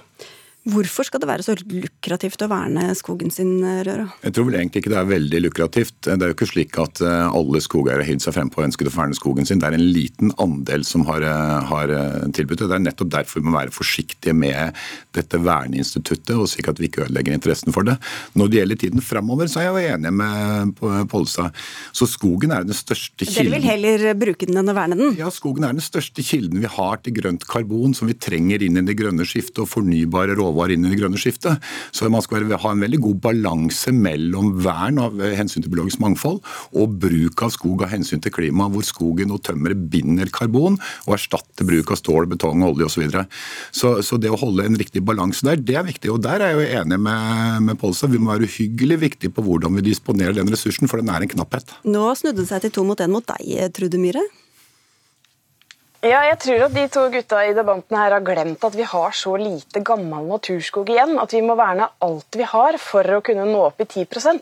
Hvorfor skal det være så lukrativt å verne skogen sin, Røra? Jeg tror vel egentlig ikke det er veldig lukrativt. Det er jo ikke slik at eh, alle skogeiere hiver seg frempå og ønsker å verne skogen sin. Det er en liten andel som har, eh, har eh, tilbudt det. Det er nettopp derfor vi må være forsiktige med dette verneinstituttet, og slik at vi ikke ødelegger interessen for det. Når det gjelder tiden framover, så er jeg jo enig med Pollestad. Så skogen er den største kilden Dere vil heller bruke den enn å verne den? Ja, skogen er den største kilden vi har til grønt karbon, som vi trenger inn i det grønne skiftet, og fornybare råvarer inn i det grønne skiftet. Så man skal ha en veldig god balanse mellom vern av eh, hensyn til biologisk mangfold og bruk av skog av hensyn til klima, hvor skogen og tømmeret binder karbon og erstatter bruk av stål, betong, olje osv. Så, videre. så Så det å holde en riktig balanse der, det er viktig. Og der er jeg jo enig med, med Pollestad. Vi må være uhyggelig viktige på hvordan vi disponerer den ressursen, for den er en knapphet. Nå snudde det seg til to mot én mot deg, Trude Myhre. Ja, jeg tror at de to gutta i debatten her har glemt at vi har så lite gammel naturskog igjen at vi må verne alt vi har for å kunne nå opp i 10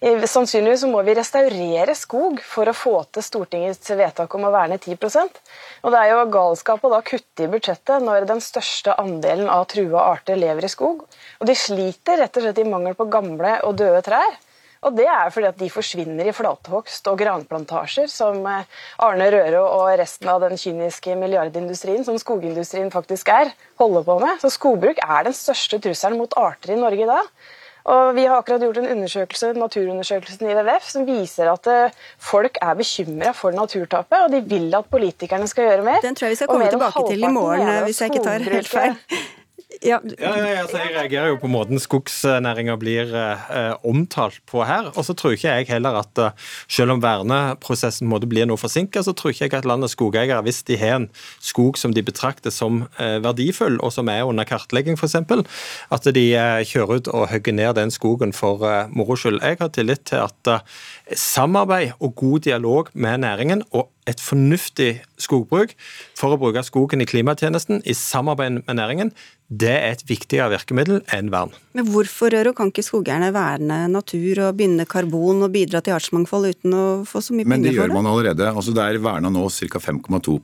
Eh, Sannsynligvis må vi restaurere skog for å få til Stortingets vedtak om å verne 10 Og Det er jo galskap å da kutte i budsjettet når den største andelen av trua arter lever i skog. Og de sliter rett og slett i mangel på gamle og døde trær. Og det er fordi at de forsvinner i flathogst og granplantasjer, som eh, Arne Røre og resten av den kyniske milliardindustrien, som skogindustrien faktisk er, holder på med. Så skogbruk er den største trusselen mot arter i Norge i dag. Og Vi har akkurat gjort en undersøkelse, naturundersøkelsen i WWF som viser at eh, folk er bekymra for naturtapet, og de vil at politikerne skal gjøre mer. Den tror jeg vi skal komme tilbake til i morgen, hvis jeg ikke tar helt feil. Ja, Ja, ja, altså, jeg reagerer jo på måten skogsnæringa blir eh, omtalt på her. Og så tror ikke jeg heller at eh, selv om verneprosessen måtte bli noe forsinka, så tror ikke jeg at landets skogeiere, hvis de har en skog som de betrakter som eh, verdifull, og som er under kartlegging f.eks., at de eh, kjører ut og hogger ned den skogen for eh, moro skyld. Jeg har tillit til at eh, samarbeid og god dialog med næringen og et fornuftig skogbruk for å bruke skogen i klimatjenesten i samarbeid med næringen, det er et viktigere virkemiddel enn vern. Men hvorfor Røro, kan ikke skogeierne verne natur og binde karbon og bidra til artsmangfold uten å få så mye Men det penger gjør man allerede. Altså Det er verna nå ca. 5,2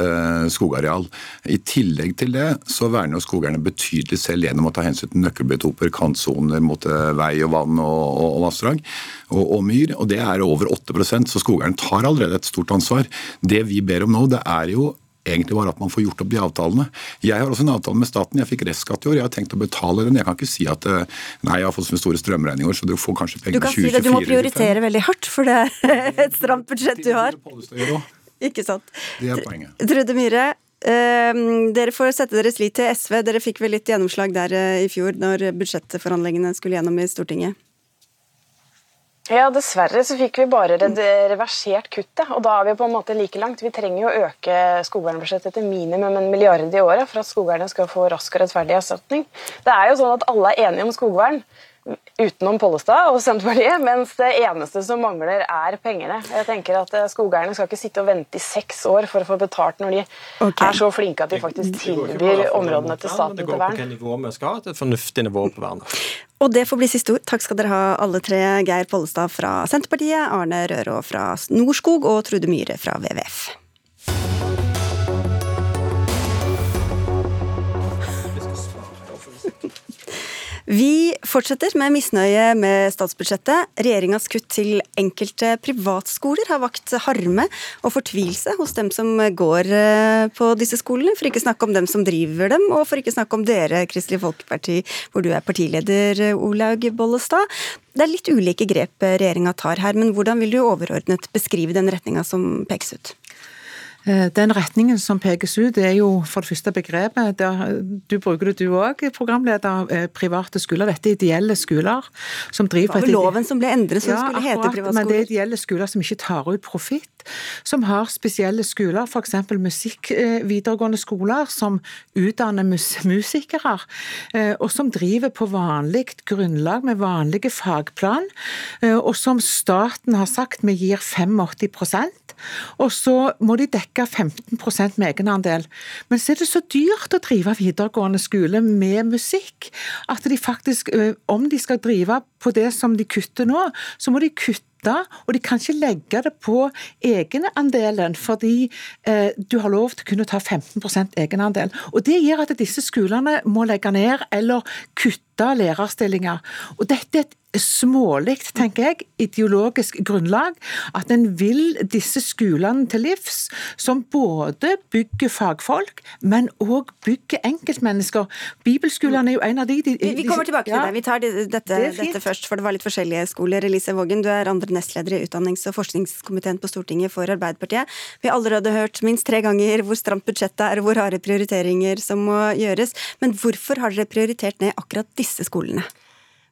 eh, skogareal. I tillegg til det så verner jo skogeierne betydelig selv gjennom å ta hensyn til nøkkelbiotoper, kantsoner mot eh, vei og vann og, og, og vassdrag og, og myr. Og det er over 8% så skogeierne tar allerede et stort ansvar. Det vi ber om nå, det er jo egentlig bare at man får gjort opp de avtalene. Jeg har også en avtale med staten. Jeg fikk restskatt i år. Jeg har tenkt å betale den. Jeg kan ikke si at eh, nei, jeg har fått så store strømregninger, så du får kanskje Du kan 20, si det, du må 2024 eller 2025. prioritere veldig hardt, for det er et stramt budsjett du har. Ikke sant. Det er poenget. Trude Myhre, eh, dere får sette deres lit til SV. Dere fikk vel litt gjennomslag der eh, i fjor, når budsjettforhandlingene skulle gjennom i Stortinget? Ja, dessverre så fikk vi bare reversert kuttet, og da er vi på en måte like langt. Vi trenger jo å øke skogvernbudsjettet til minimum en milliard i året for at skogvernet skal få rask og rettferdig erstatning. Det er jo sånn at alle er enige om skogvern, utenom Pollestad og Senterpartiet, mens det eneste som mangler, er pengene. Jeg tenker at eh, Skogeierne skal ikke sitte og vente i seks år for å få betalt når de er så flinke at de faktisk tilbyr områdene til staten Det går på vern. hvilket nivå vi skal ha, et fornuftig nivå på vernet. Og det får bli siste ord. Takk skal dere ha alle tre. Geir Pollestad fra Senterpartiet, Arne Rørå fra Norskog og Trude Myhre fra WWF. Vi fortsetter med misnøye med statsbudsjettet. Regjeringas kutt til enkelte privatskoler har vakt harme og fortvilelse hos dem som går eh, på disse skolene, for ikke snakke om dem som driver dem, og for ikke snakke om dere, Kristelig Folkeparti, hvor du er partileder, Olaug Bollestad. Det er litt ulike grep regjeringa tar her, men hvordan vil du overordnet beskrive den retninga som pekes ut? Eh, den retningen som pekes ut, det er jo for det første begrepet. Der, du bruker det du òg, programleder. Eh, private skoler. Dette er ideelle skoler. som driver Det var vel loven som ble endret, som ja, skulle hete akkurat, privatskoler? Men det er ideelle skoler som ikke tar ut profitt. Som har spesielle skoler, f.eks. musikk eh, videregående skoler, som utdanner mus musikere. Og som driver på vanlig grunnlag, med vanlige fagplan. Og som staten har sagt vi gir 85 og så må de dekke 15 med egenandel. Men så er det så dyrt å drive videregående skole med musikk at de faktisk, om de skal drive på det som de kutter nå, så må de kutte og de kan ikke legge det på egenandelen, fordi eh, du har lov til å kunne ta 15% egenandel. Og Det gjør at disse skolene må legge ned eller kutte lærerstillinger. Og Dette er et smålig, tenker jeg, ideologisk grunnlag. At en vil disse skolene til livs, som både bygger fagfolk, men òg bygger enkeltmennesker. Bibelskolene er jo en av de, de, de Vi kommer tilbake til det. Vi tar dette, det dette, først, for det var litt forskjellige skoler. Elise Vågen, du er andre nestleder i utdannings- og forskningskomiteen på Stortinget for Arbeiderpartiet. Vi har allerede hørt minst tre ganger hvor stramt budsjettet er, og hvor harde prioriteringer som må gjøres. Men hvorfor har dere prioritert ned akkurat disse skolene?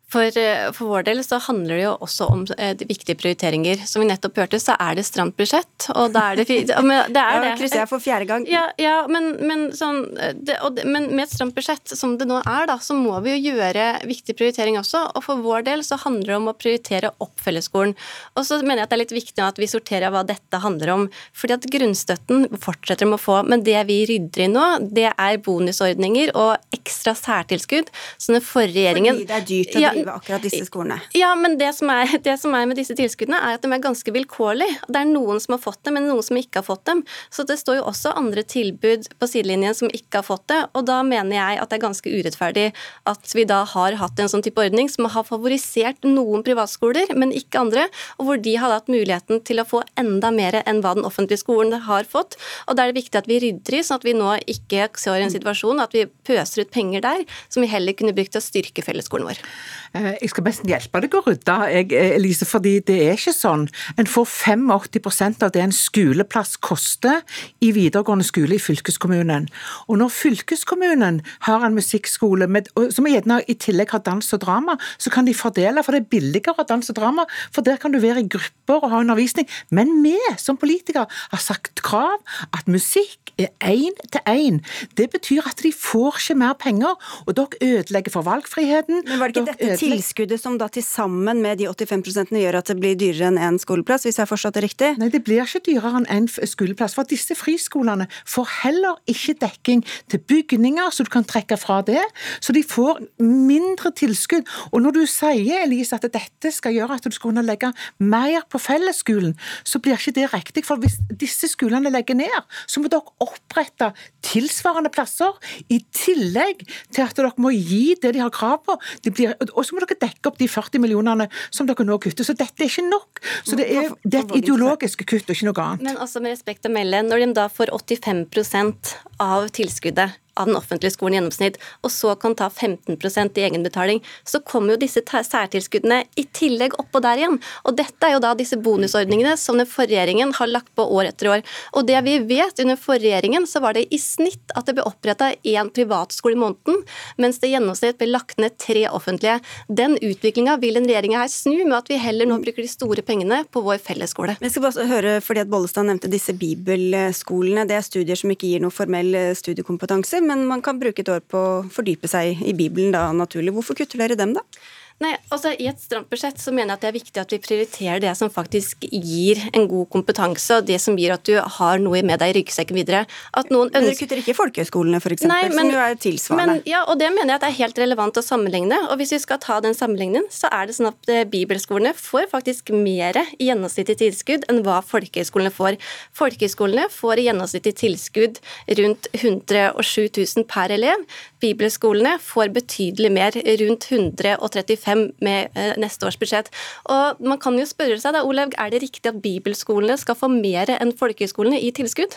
For, eh, for, vår del så handler det jo også om eh, viktige prioriteringer. Som vi nettopp hørte, så er det stramt budsjett, og da er det men det er det. krysser jeg for fjerde gang. Ja, ja men, men, sånn, det, og, men, med et stramt budsjett som det nå er, da, så må vi jo gjøre viktig prioritering også. Og for vår del så handler det om å prioritere opp fellesskolen. Og så mener jeg at det er litt viktig at vi sorterer hva dette handler om. Fordi at grunnstøtten fortsetter med å få, men det vi rydder i nå, det er bonusordninger og ekstra særtilskudd. Så den forrige regjeringen Fordi det er dyrt å ja, drive akkurat disse skolene. Ja, men det som, er, det som, er, med disse tilskuddene, er at de er ganske vilkårlige. Det er noen som har fått dem, men noen som ikke har fått dem. Så det står jo også andre tilbud på sidelinjen som ikke har fått det. Og da mener jeg at det er ganske urettferdig at vi da har hatt en sånn type ordning som har favorisert noen privatskoler, men ikke andre, og hvor de har hatt muligheten til å få enda mer enn hva den offentlige skolen har fått. Og da er det viktig at vi rydder i, sånn at vi nå ikke ser en situasjon at vi pøser ut penger der, som vi heller kunne brukt til å styrke fellesskolen vår. Eh, jeg skal nesten hjelpe deg å rydde, eh, Elise, fordi det er ikke sånn. En får 85% av det en skoleplass koster i videregående skole i fylkeskommunen. Og når fylkeskommunen har en musikkskole med, som gjerne i tillegg har dans og drama, så kan de fordele, for det er billigere å dans og drama, for der kan du være i grupper og ha undervisning. Men vi som politikere har sagt krav at musikk er én til én. Det betyr at de får ikke mer penger, og dere ødelegger for valgfriheten. Men var det ikke dette tilskuddet som da til sammen med de 85 gjør at det blir dyrere enn én skoleplass, hvis jeg har forstått det riktig? Nei, det blir ikke dyrere enn én skoleplass. For disse friskolene får heller ikke dekking til bygninger, så du kan trekke fra det. Så de får mindre tilskudd. Og når du sier, Elise, at dette skal gjøre at du skal kunne legge mer på fellesskolen, så blir ikke det riktig. For hvis disse skolene legger ned, så må dere opprette tilsvarende plasser, i tillegg til at dere må gi det de har krav på. Blir, og så må dere dekke opp de 40 millionene som dere nå kutter. Så dette er ikke nok. Så det er, det er et ideologisk kutt og ikke noe annet. Men altså med respekt å melde, når de da får 85% av tilskuddet av den offentlige skolen i gjennomsnitt, og så kan ta 15% i egenbetaling, så kommer jo disse særtilskuddene i tillegg oppå der igjen. Og dette er jo da disse bonusordningene som den forrige regjeringen har lagt på år etter år. Og det vi vet, under forrige regjeringen så var det i snitt at det ble oppretta én privatskole i måneden, mens det i gjennomsnitt ble lagt ned tre offentlige. Den utviklinga vil den regjeringa her snu, med at vi heller nå bruker de store pengene på vår fellesskole. Vi skal bare høre, fordi at Bollestad nevnte disse bibelskolene. Det er studier som ikke gir noe formell studiekompetanse men man kan bruke et år på å fordype seg i Bibelen da, naturlig. Hvorfor kutter dere dem, da? Nei, altså I et stramt budsjett så mener jeg at det er viktig at vi prioriterer det som faktisk gir en god kompetanse, og det som gir at du har noe med deg i ryggsekken videre. At noen ønsker... Men Dere kutter ikke folkehøyskolene, f.eks., som jo er tilsvarende? Men, ja, og Det mener jeg at det er helt relevant å sammenligne. og Hvis vi skal ta den sammenligningen, så er det sånn at eh, bibelskolene får faktisk mer i gjennomsnittlig tilskudd enn hva folkehøyskolene får. Folkehøyskolene får i gjennomsnittlig tilskudd rundt 107 000 per elev. Bibelskolene får betydelig mer, rundt 135 5 med eh, neste års budsjett. Og man kan jo spørre seg da, Olaug, er det riktig at bibelskolene skal få mer enn folkehøyskolene i tilskudd?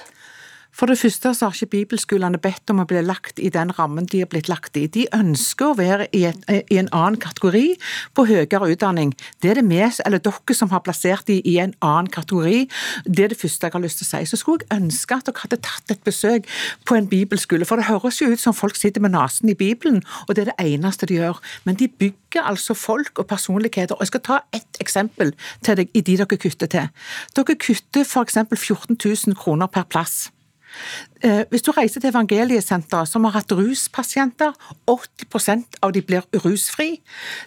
For det første så har ikke bibelskolene bedt om å bli lagt i den rammen de har blitt lagt i. De ønsker å være i, et, i en annen kategori på høyere utdanning. Det er det vi, eller dere som har plassert dem i en annen kategori. Det er det første jeg har lyst til å si. Så skulle jeg ønske at dere hadde tatt et besøk på en bibelskole. For det høres jo ut som folk sitter med nesen i Bibelen, og det er det eneste de gjør. Men de bygger altså folk og personligheter. Og Jeg skal ta ett eksempel til deg i de dere kutter til. Dere kutter f.eks. 14 000 kroner per plass. Eh, hvis du reiser til Evangeliesenteret, som har hatt ruspasienter, 80% av de blir rusfri.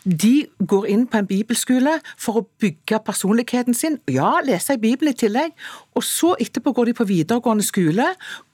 De går inn på en bibelskole for å bygge personligheten sin. Ja, lese i Bibelen i tillegg. Og så etterpå går de på videregående skole,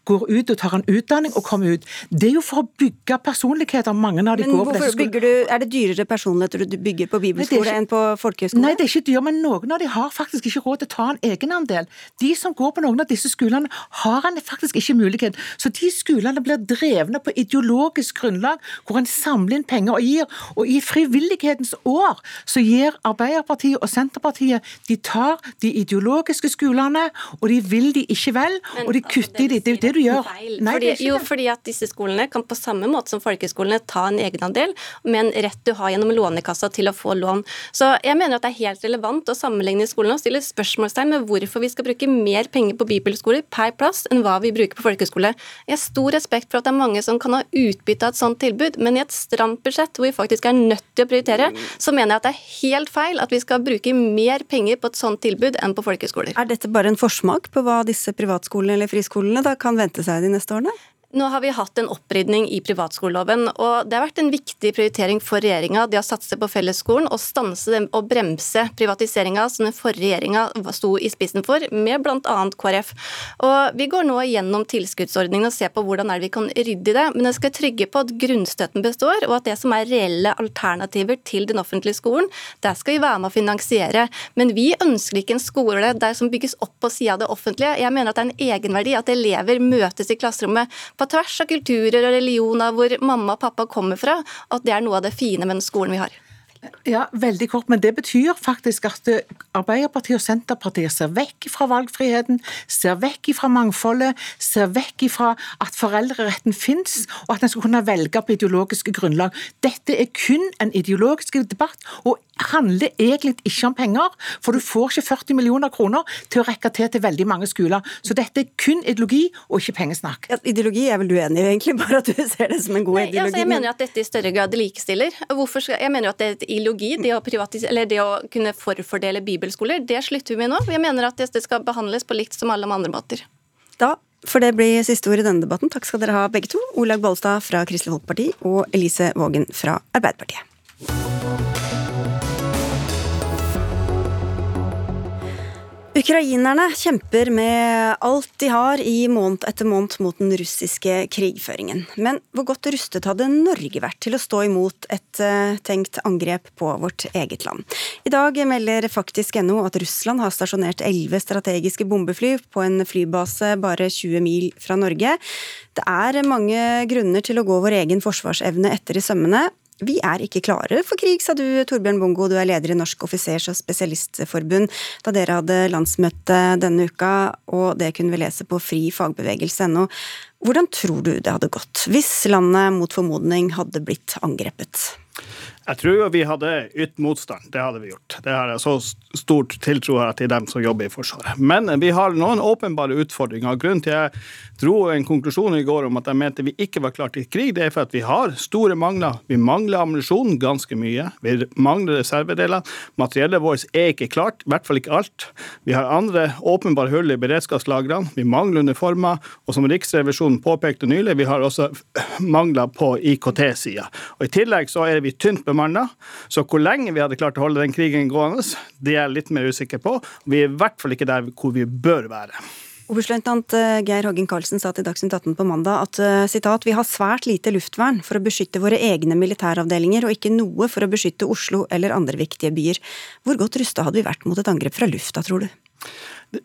går ut og tar en utdanning og kommer ut. Det er jo for å bygge personligheter. Mange av de men går på disse bygger du, Er det dyrere personligheter du bygger på bibelskole enn på folkehøyskole? Nei, det er ikke dyrt, men noen av de har faktisk ikke råd til å ta en egenandel. De som går på noen av disse skolene, har en faktisk ikke mulighet. Så de skolene blir drevne på ideologisk grunnlag, hvor en samler inn penger og gir. Og i frivillighetens år så gir Arbeiderpartiet og Senterpartiet De tar de ideologiske skolene, og de vil de ikke vel, og de kutter i det. Det er jo det du gjør. Nei, fordi, jo, fordi at disse skolene kan på samme måte som folkeskolene ta en egenandel, med en rett du har gjennom Lånekassa til å få lån. Så jeg mener at det er helt relevant å sammenligne skolene og stille spørsmålstegn med hvorfor vi skal bruke mer penger på bibelskoler per plass enn hva vi bruker på folkeskole. Jeg har stor respekt for at det er mange som kan ha utbytte av et sånt tilbud, men i et stramt budsjett hvor vi faktisk er nødt til å prioritere, så mener jeg at det er helt feil at vi skal bruke mer penger på et sånt tilbud enn på folkehøyskoler. Er dette bare en forsmak på hva disse privatskolene eller friskolene da kan vente seg de neste årene? Nå har vi hatt en opprydning i privatskoleloven, og det har vært en viktig prioritering for regjeringa. De har satset på fellesskolen og stanse dem og bremse privatiseringa som den forrige regjeringa sto i spissen for, med bl.a. KrF. Og Vi går nå gjennom tilskuddsordningen og ser på hvordan vi kan rydde i det, men jeg skal trygge på at grunnstøtten består, og at det som er reelle alternativer til den offentlige skolen, der skal vi være med å finansiere. Men vi ønsker ikke en skole der som bygges opp på sida av det offentlige. Jeg mener at det er en egenverdi at elever møtes i klasserommet på tvers av kulturer og religioner hvor mamma og pappa kommer fra, at det er noe av det fine med den skolen vi har. Ja, veldig kort, men det betyr faktisk at Arbeiderpartiet og Senterpartiet ser vekk fra valgfriheten, ser vekk fra mangfoldet, ser vekk fra at foreldreretten fins, og at en skal kunne velge på ideologiske grunnlag. Dette er kun en ideologisk debatt, og handler egentlig ikke om penger, for du får ikke 40 millioner kroner til å rekke til til veldig mange skoler. Så dette er kun ideologi og ikke pengesnakk. Ja, ideologi er vel du enig i, egentlig, bare at du ser det som en god Nei, ideologi? Altså, jeg mener at dette i større grad likestiller. Skal, jeg mener at det er et ideologi, det å, det å, kunne forfordele bibelskoler. Det slutter vi med nå. Jeg mener at det skal behandles på likt som alle andre måter. Da for det blir siste ord i denne debatten. Takk skal dere ha begge to. Olaug Bollestad fra Kristelig Folkeparti og Elise Vågen fra Arbeiderpartiet. Ukrainerne kjemper med alt de har i måned etter måned mot den russiske krigføringen. Men hvor godt rustet hadde Norge vært til å stå imot et uh, tenkt angrep på vårt eget land? I dag melder faktisk NO at Russland har stasjonert elleve strategiske bombefly på en flybase bare 20 mil fra Norge. Det er mange grunner til å gå vår egen forsvarsevne etter i sømmene. Vi er ikke klare for krig, sa du Torbjørn Bongo, du er leder i Norsk offisers- og spesialistforbund, da dere hadde landsmøte denne uka, og det kunne vi lese på frifagbevegelse.no. Hvordan tror du det hadde gått hvis landet mot formodning hadde blitt angrepet? Jeg tror vi hadde ytt motstand. Det hadde vi gjort. Det har jeg så stort tiltro til dem som jobber i Forsvaret. Men vi har noen åpenbare utfordringer. Grunnen til jeg dro en konklusjon i går om at jeg mente vi ikke var klare til krig, det er for at vi har store mangler. Vi mangler ammunisjon ganske mye. Vi mangler reservedeler. Materiellet vårt er ikke klart, i hvert fall ikke alt. Vi har andre åpenbare hull i beredskapslagrene. Vi mangler uniformer. Og som Riksrevisjonen påpekte nylig, vi har også mangler på IKT-sida. Og I tillegg så er vi tynt bemannet ubemanna. Så hvor lenge vi hadde klart å holde den krigen gående, det er jeg litt mer usikker på. Vi er i hvert fall ikke der hvor vi bør være. Oberstløytnant eh, Geir Hågen Karlsen sa til Dagsnytt 18 på mandag at eh, citat, vi har svært lite luftvern for å beskytte våre egne militæravdelinger, og ikke noe for å beskytte Oslo eller andre viktige byer. Hvor godt rusta hadde vi vært mot et angrep fra lufta, tror du?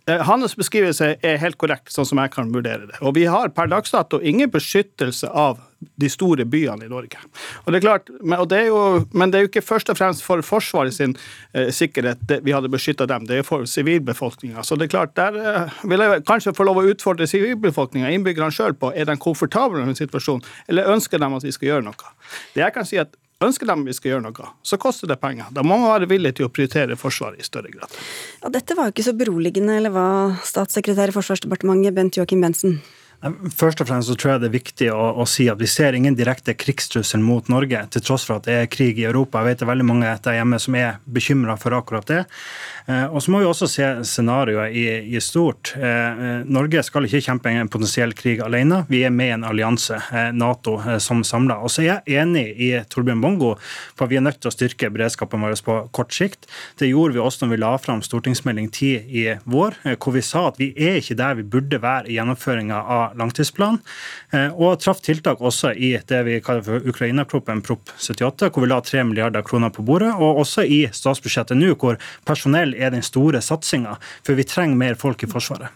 Eh, hans beskrivelse er helt korrekt, sånn som jeg kan vurdere det. Og vi har per dags dato ingen beskyttelse av de store byene i Norge. Og det er klart, men det er jo, men det er jo ikke først og fremst for Forsvaret sin eh, sikkerhet vi hadde beskytta dem, det er for sivilbefolkninga. Så det er klart, der eh, vil jeg kanskje få lov å utfordre sivilbefolkninga, innbyggerne sjøl, på er de komfortable med situasjonen, situasjon, eller ønsker de at vi skal gjøre noe. Det jeg kan si at Ønsker de vi skal gjøre noe, så koster det penger. Da må man være villig til å prioritere Forsvaret i større grad. Ja, dette var jo ikke så beroligende, eller hva, statssekretær i Forsvarsdepartementet Bent Joakim Bensen? Først og fremst så tror jeg det er viktig å, å, si at vi ser ingen direkte krigstrussel mot Norge, til tross for at det er krig i Europa. Jeg vet det er veldig mange der hjemme som er bekymra for akkurat det. Eh, og så må vi også se scenarioet i, i, stort. Eh, Norge skal ikke kjempe en potensiell krig alene. Vi er med i en allianse, eh, Nato, eh, som samla. Og så er jeg enig i Torbjørn Bongo på at vi er nødt til å styrke beredskapen vår på kort sikt. Det gjorde vi også når vi la fram stortingsmelding 10 i vår, eh, hvor vi sa at vi er ikke der vi burde være i gjennomføringa av langtidsplan. Eh, og traff tiltak også i det vi kaller for Ukraina-proppen, Prop 78, hvor vi la 3 milliarder kroner på bordet. Og også i statsbudsjettet nå, hvor personell er den store satsinga. For vi trenger mer folk i Forsvaret.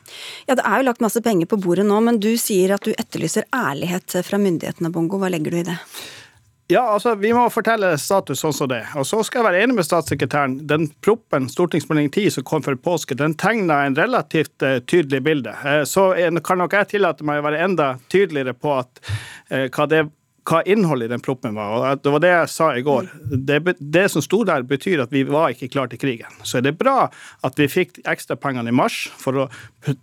Ja, Det er jo lagt masse penger på bordet nå, men du sier at du etterlyser ærlighet fra myndighetene, Bongo. Hva legger du i det? Ja, altså, Vi må fortelle status sånn som det. Og så skal jeg være enig med statssekretæren. Den proppen, stortingsmelding 10 som kom før påske, den tegna en relativt uh, tydelig bilde. Uh, så kan nok jeg tillate meg å være enda tydeligere på at, uh, hva det hva innholdet i den proppen var. og Det var det jeg sa i går. Det, det, som sto der, betyr at vi var ikke klar til krigen. Så er det bra at vi fikk ekstrapengene i mars for å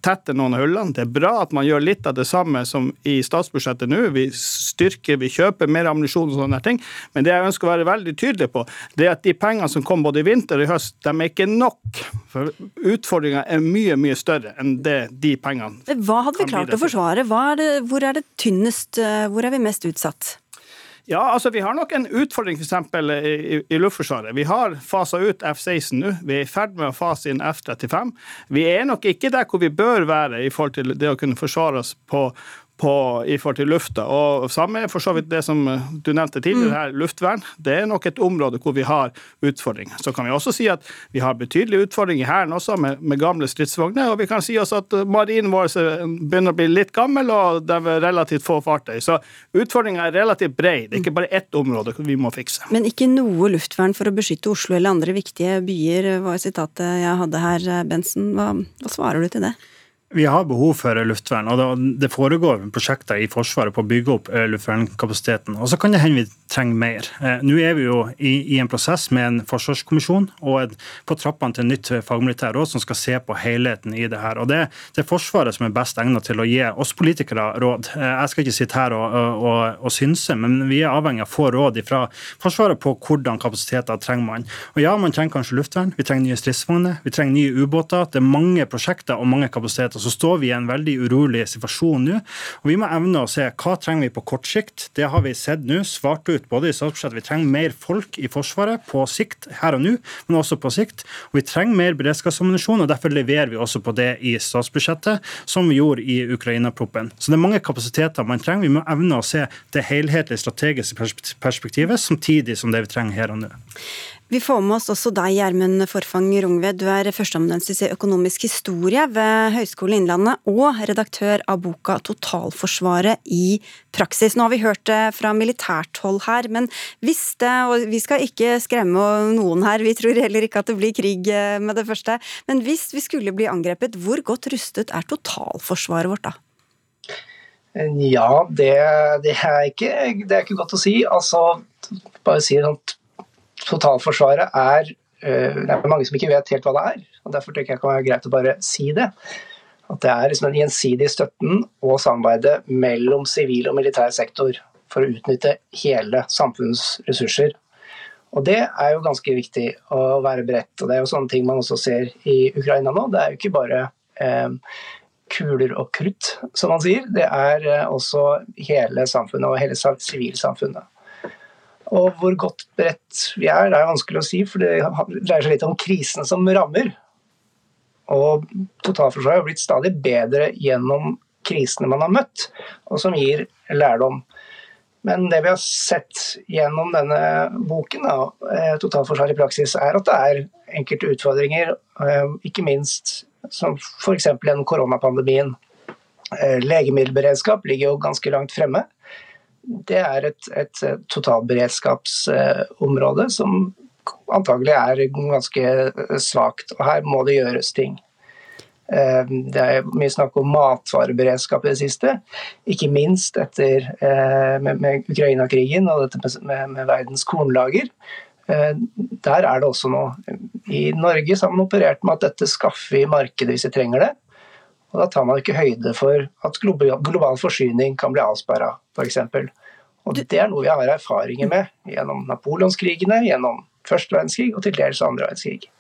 tette noen av hullene. Det er bra at man gjør litt av det samme som i statsbudsjettet nå. Vi styrker, vi kjøper mer ammunisjon og sånne ting. Men det jeg ønsker å være veldig tydelig på, det er at de pengene som kom både i vinter og i høst, de er ikke nok. For utfordringa er mye, mye større enn det de pengene Hva hadde vi klart å forsvare? Er det, hvor er det tynnest, eh, hvor er vi mest utsatt? Ja, altså Vi har nok en utfordring for eksempel, i, i Luftforsvaret. Vi har fasa ut F-16 nå. Vi er i ferd med å fase inn F-35. Vi er nok ikke der hvor vi bør være i forhold til det å kunne forsvare oss på, på, i forhold til lufta. Og Samme er for så vidt det som du nevnte tidligere, mm. her, luftvern. Det er nok et område hvor vi har utfordringer. Så kan vi også si at vi har betydelige utfordringer i Hæren også, med, med, gamle stridsvogner. Og vi kan si også at marinen vår begynner å bli litt gammel, og det er relativt få fartøy. Så utfordringa er relativt bred. Det er ikke bare ett område vi må fikse. Men ikke noe luftvern for å beskytte Oslo eller andre viktige byer, var sitatet jeg hadde her, Bensen. Hva, hva svarer du til det? Vi har behov for luftvern, og det foregår prosjekter i Forsvaret på å bygge opp eh, luftvernkapasiteten. Og så kan det hende vi trenger mer. Eh, nå er vi jo i, en prosess med en forsvarskommisjon og på trappene til nytt fagmilitært råd som skal se på helheten i det her. Og det, det, er Forsvaret som er best egnet til å gi oss politikere råd. Eh, jeg skal ikke sitte her og, og, og synse, men vi er avhengig av å få råd fra Forsvaret på hvordan kapasiteter trenger man. Og ja, man trenger kanskje luftvern, vi trenger nye stridsvogner, vi trenger nye ubåter. Det er mange prosjekter og mange kapasiteter så står vi i en veldig urolig situasjon nå. og Vi må evne å se hva trenger vi på kort sikt. Det har vi sett nå, svart ut både i statsbudsjettet. Vi trenger mer folk i Forsvaret på sikt her og nå, men også på sikt. Og vi trenger mer beredskapsammunisjon, og derfor leverer vi også på det i statsbudsjettet, som vi gjorde i Ukraina-proppen. Så det er mange kapasiteter man trenger. Vi må evne å se det helhetlige strategiske perspektivet samtidig som det vi trenger her og nå. Vi får med oss også deg, Gjermund Forfang Rungved. Du er førsteamanuensis i økonomisk historie ved Høgskolen Innlandet og redaktør av boka 'Totalforsvaret i praksis'. Nå har vi hørt det fra militært hold her, men hvis det, og vi skal ikke skremme noen her, vi tror heller ikke at det blir krig eh, med det første, men hvis vi skulle bli angrepet, hvor godt rustet er totalforsvaret vårt da? Ja, det, det, er ikke, det, er ikke, godt å si. Altså, bare si sånn totalforsvaret er eh, Det er mange som ikke vet helt hva det er. og Derfor tenker jeg det kan være greit å bare si det. At det er liksom den gjensidige støtten og samarbeidet mellom sivil og militær sektor for å utnytte hele samfunnets ressurser. Og Det er jo ganske viktig å være beredt. og Det er jo sånne ting man også ser i Ukraina nå. Det er jo ikke bare eh, kuler og krutt, som man sier. Det er eh, også hele samfunnet og hele sivilsamfunnet. Og hvor godt beredt vi er, det er vanskelig å si, for det dreier seg litt om krisen som rammer. Og totalforsvaret har blitt stadig bedre gjennom krisene man har møtt, og som gir lærdom. Men det vi har sett gjennom denne boken, da, eh, Totalforsvar i praksis, er at det er enkelte utfordringer, eh, ikke minst som f.eks. gjennom koronapandemien. Eh, legemiddelberedskap ligger jo ganske langt fremme. Det er et, et totalberedskapsområde som antagelig er ganske svakt, og her må det gjøres ting. Eh, det er mye snakk om matvareberedskap i det siste, ikke minst etter eh, med, med Ukraina-krigen og dette med, med, verdens kornlager. Eh, der er det også noe. I Norge har man operert med at dette skaffer vi markedet hvis vi trenger det. Og Da tar man ikke høyde for at global forsyning kan bli avsperra, f.eks. Og Det er noe vi har erfaringer med gjennom napoleonskrigene, gjennom første verdenskrig og til dels andre verdenskrig.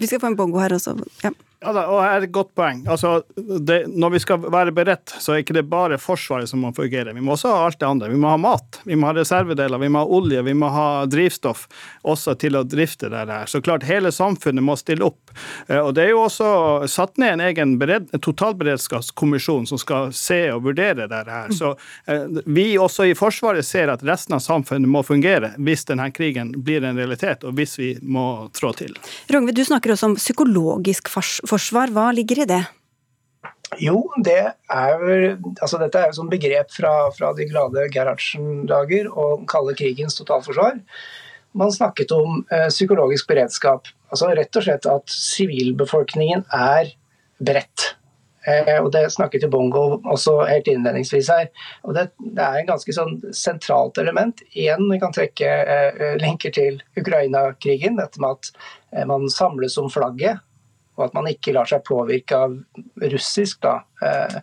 Vi skal få en bongo her også. Ja. Ja, da, og her er et godt poeng. Altså, det, når vi skal være beredt, så er ikke det bare Forsvaret som må fungere. Vi må også ha alt det andre. Vi må ha mat, vi må ha reservedeler, vi må ha olje, vi må ha drivstoff også til å drifte det her. Så klart, hele samfunnet må stille opp. Eh, og Det er jo også satt ned en egen bered, totalberedskapskommisjon som skal se og vurdere det her. Så eh, vi også i Forsvaret ser at resten av samfunnet må fungere hvis denne krigen blir en realitet, og hvis vi må trå til. Rongve, du snakker også om psykologisk forsvar forsvar. Hva ligger i det? Jo, det er altså Dette er jo sånn begrep fra, fra de glade Gerhardsen-dager og kalde krigens totalforsvar. Man snakket om eh, psykologisk beredskap. Altså rett og slett at sivilbefolkningen er bredt. Eh, og Det snakket jo Bongo også helt innledningsvis her. og Det, det er en ganske sånn sentralt element. Igjen, vi kan trekke eh, linker til Ukraina-krigen. Dette med at eh, man samles om flagget og at man ikke lar seg påvirke av russisk da, eh,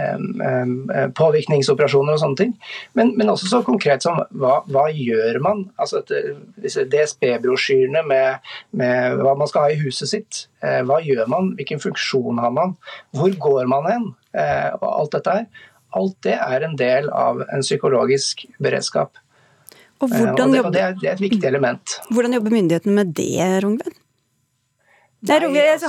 eh, påvirkningsoperasjoner og sånne ting. Men, men, også så konkret som hva, hva gjør man? Altså disse DSB-brosjyrene med, med, hva man skal ha i huset sitt. Eh, hva gjør man? Hvilken funksjon har man? Hvor går man hen? og alt dette her. Alt det er en del av en psykologisk beredskap. Og, og, det, og det, er, det, er, et viktig element. Hvordan jobber myndighetene med det, Rongven? Nei, altså...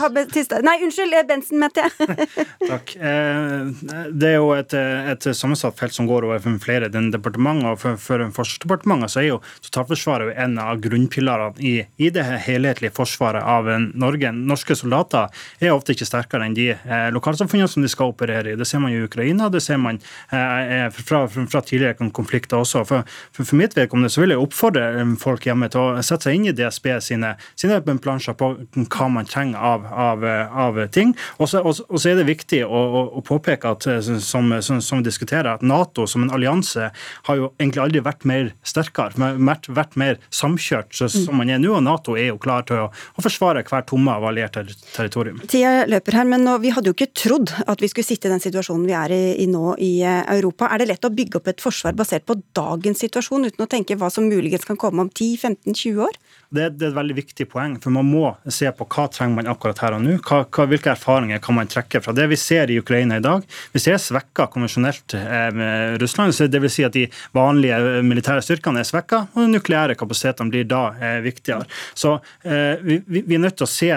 Nei, unnskyld, Bensen mente jeg. Takk. Eh, det er jo et, et, sammensatt felt som går over flere departementer. og For, for Forsvarsdepartementet så er jo totalforsvaret en av grunnpilarene i, i, det helhetlige forsvaret av Norge. Norske soldater er ofte ikke sterkere enn de eh, lokalsamfunnene som de skal operere i. Det ser man i Ukraina, det ser man fra, fra, fra, tidligere konflikter også. For, for, for mitt vedkommende så vil jeg oppfordre folk hjemme til å sette seg inn i DSB sine, sine plansjer på hva man man trenger av, av, av ting. Og så, er det viktig å, å påpeke at eh, som, som, som, vi diskuterer, at Nato som en allianse har jo egentlig aldri vært mer sterkere, vært, vært mer samkjørt så, som man er nå. Og Nato er jo klar til å, å forsvare hver tomme av alliert territorium. Tida løper her, men nå, vi hadde jo ikke trodd at vi skulle sitte i den situasjonen vi er i, i nå i eh, Europa. Er det lett å bygge opp et forsvar basert på dagens situasjon, uten å tenke hva som muligens kan komme om 10-15-20 år? Det, er et veldig viktig poeng, for man må se på hva trenger man akkurat her og nå. Hva, hvilke erfaringer kan man trekke fra det vi ser i Ukraina i dag? Vi ser svekka konvensjonelt eh, med Russland. Så det vil si at de vanlige eh, militære styrkene er svekka, og de nukleære kapasitetene blir da eh, viktigere. Så eh, vi, vi, er nødt til å se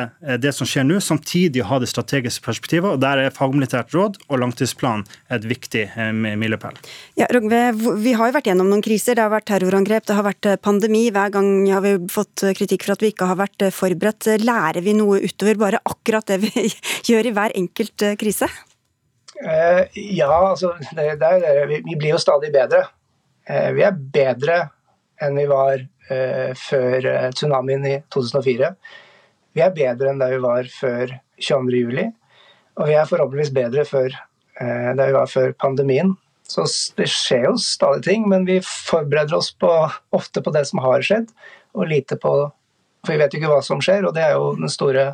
det som skjer nå, samtidig ha det strategiske perspektivet. og Der er fagmilitært råd og langtidsplan et viktig eh, milepæl. Ja, Rogve, vi har jo vært gjennom noen kriser. Det har vært terrorangrep, det har vært pandemi. Hver gang har vi fått kritikk for at vi ikke har vært eh, forberedt. Lærer vi noe utover bare akkurat det vi gjør i hver enkelt eh, krise? Uh, ja, altså det, det er, vi, blir jo stadig bedre. Vi er bedre enn vi var før tsunamien i 2004. Vi er bedre enn da vi var før 22.07. Og vi er forhåpentligvis bedre før, da vi var før pandemien. Så det skjer jo stadig ting, men vi forbereder oss på, ofte på det som har skjedd og lite på For vi vet jo ikke hva som skjer, og det er jo den store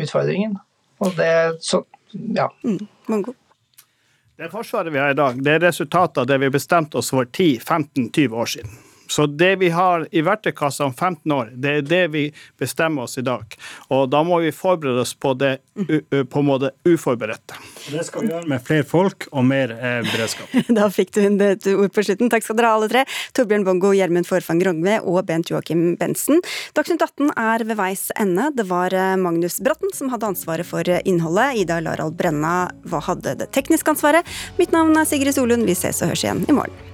utfordringen. Og det så ja. Mm, det forsvaret vi har i dag, det er resultatet av det vi bestemte oss for 10-15-20 år siden. Så det vi har i verktøykassa om 15 år, det er det vi bestemmer oss i dag. Og da må vi forberede oss på det på en måte uforberedte. Det skal vi gjøre med flere folk og mer eh, beredskap. Da fikk du et ord på slutten. Takk skal dere ha, alle tre. Torbjørn Bongo, Gjermund Forfang Grongve og Bent Joakim Bensen. Dagsnytt 18 er ved veis ende. Det var eh, Magnus Bratten som hadde ansvaret for eh, innholdet. Ida Larald Brenna hadde det tekniske ansvaret. Mitt navn er Sigrid Solund. Vi ses og høres igjen i morgen.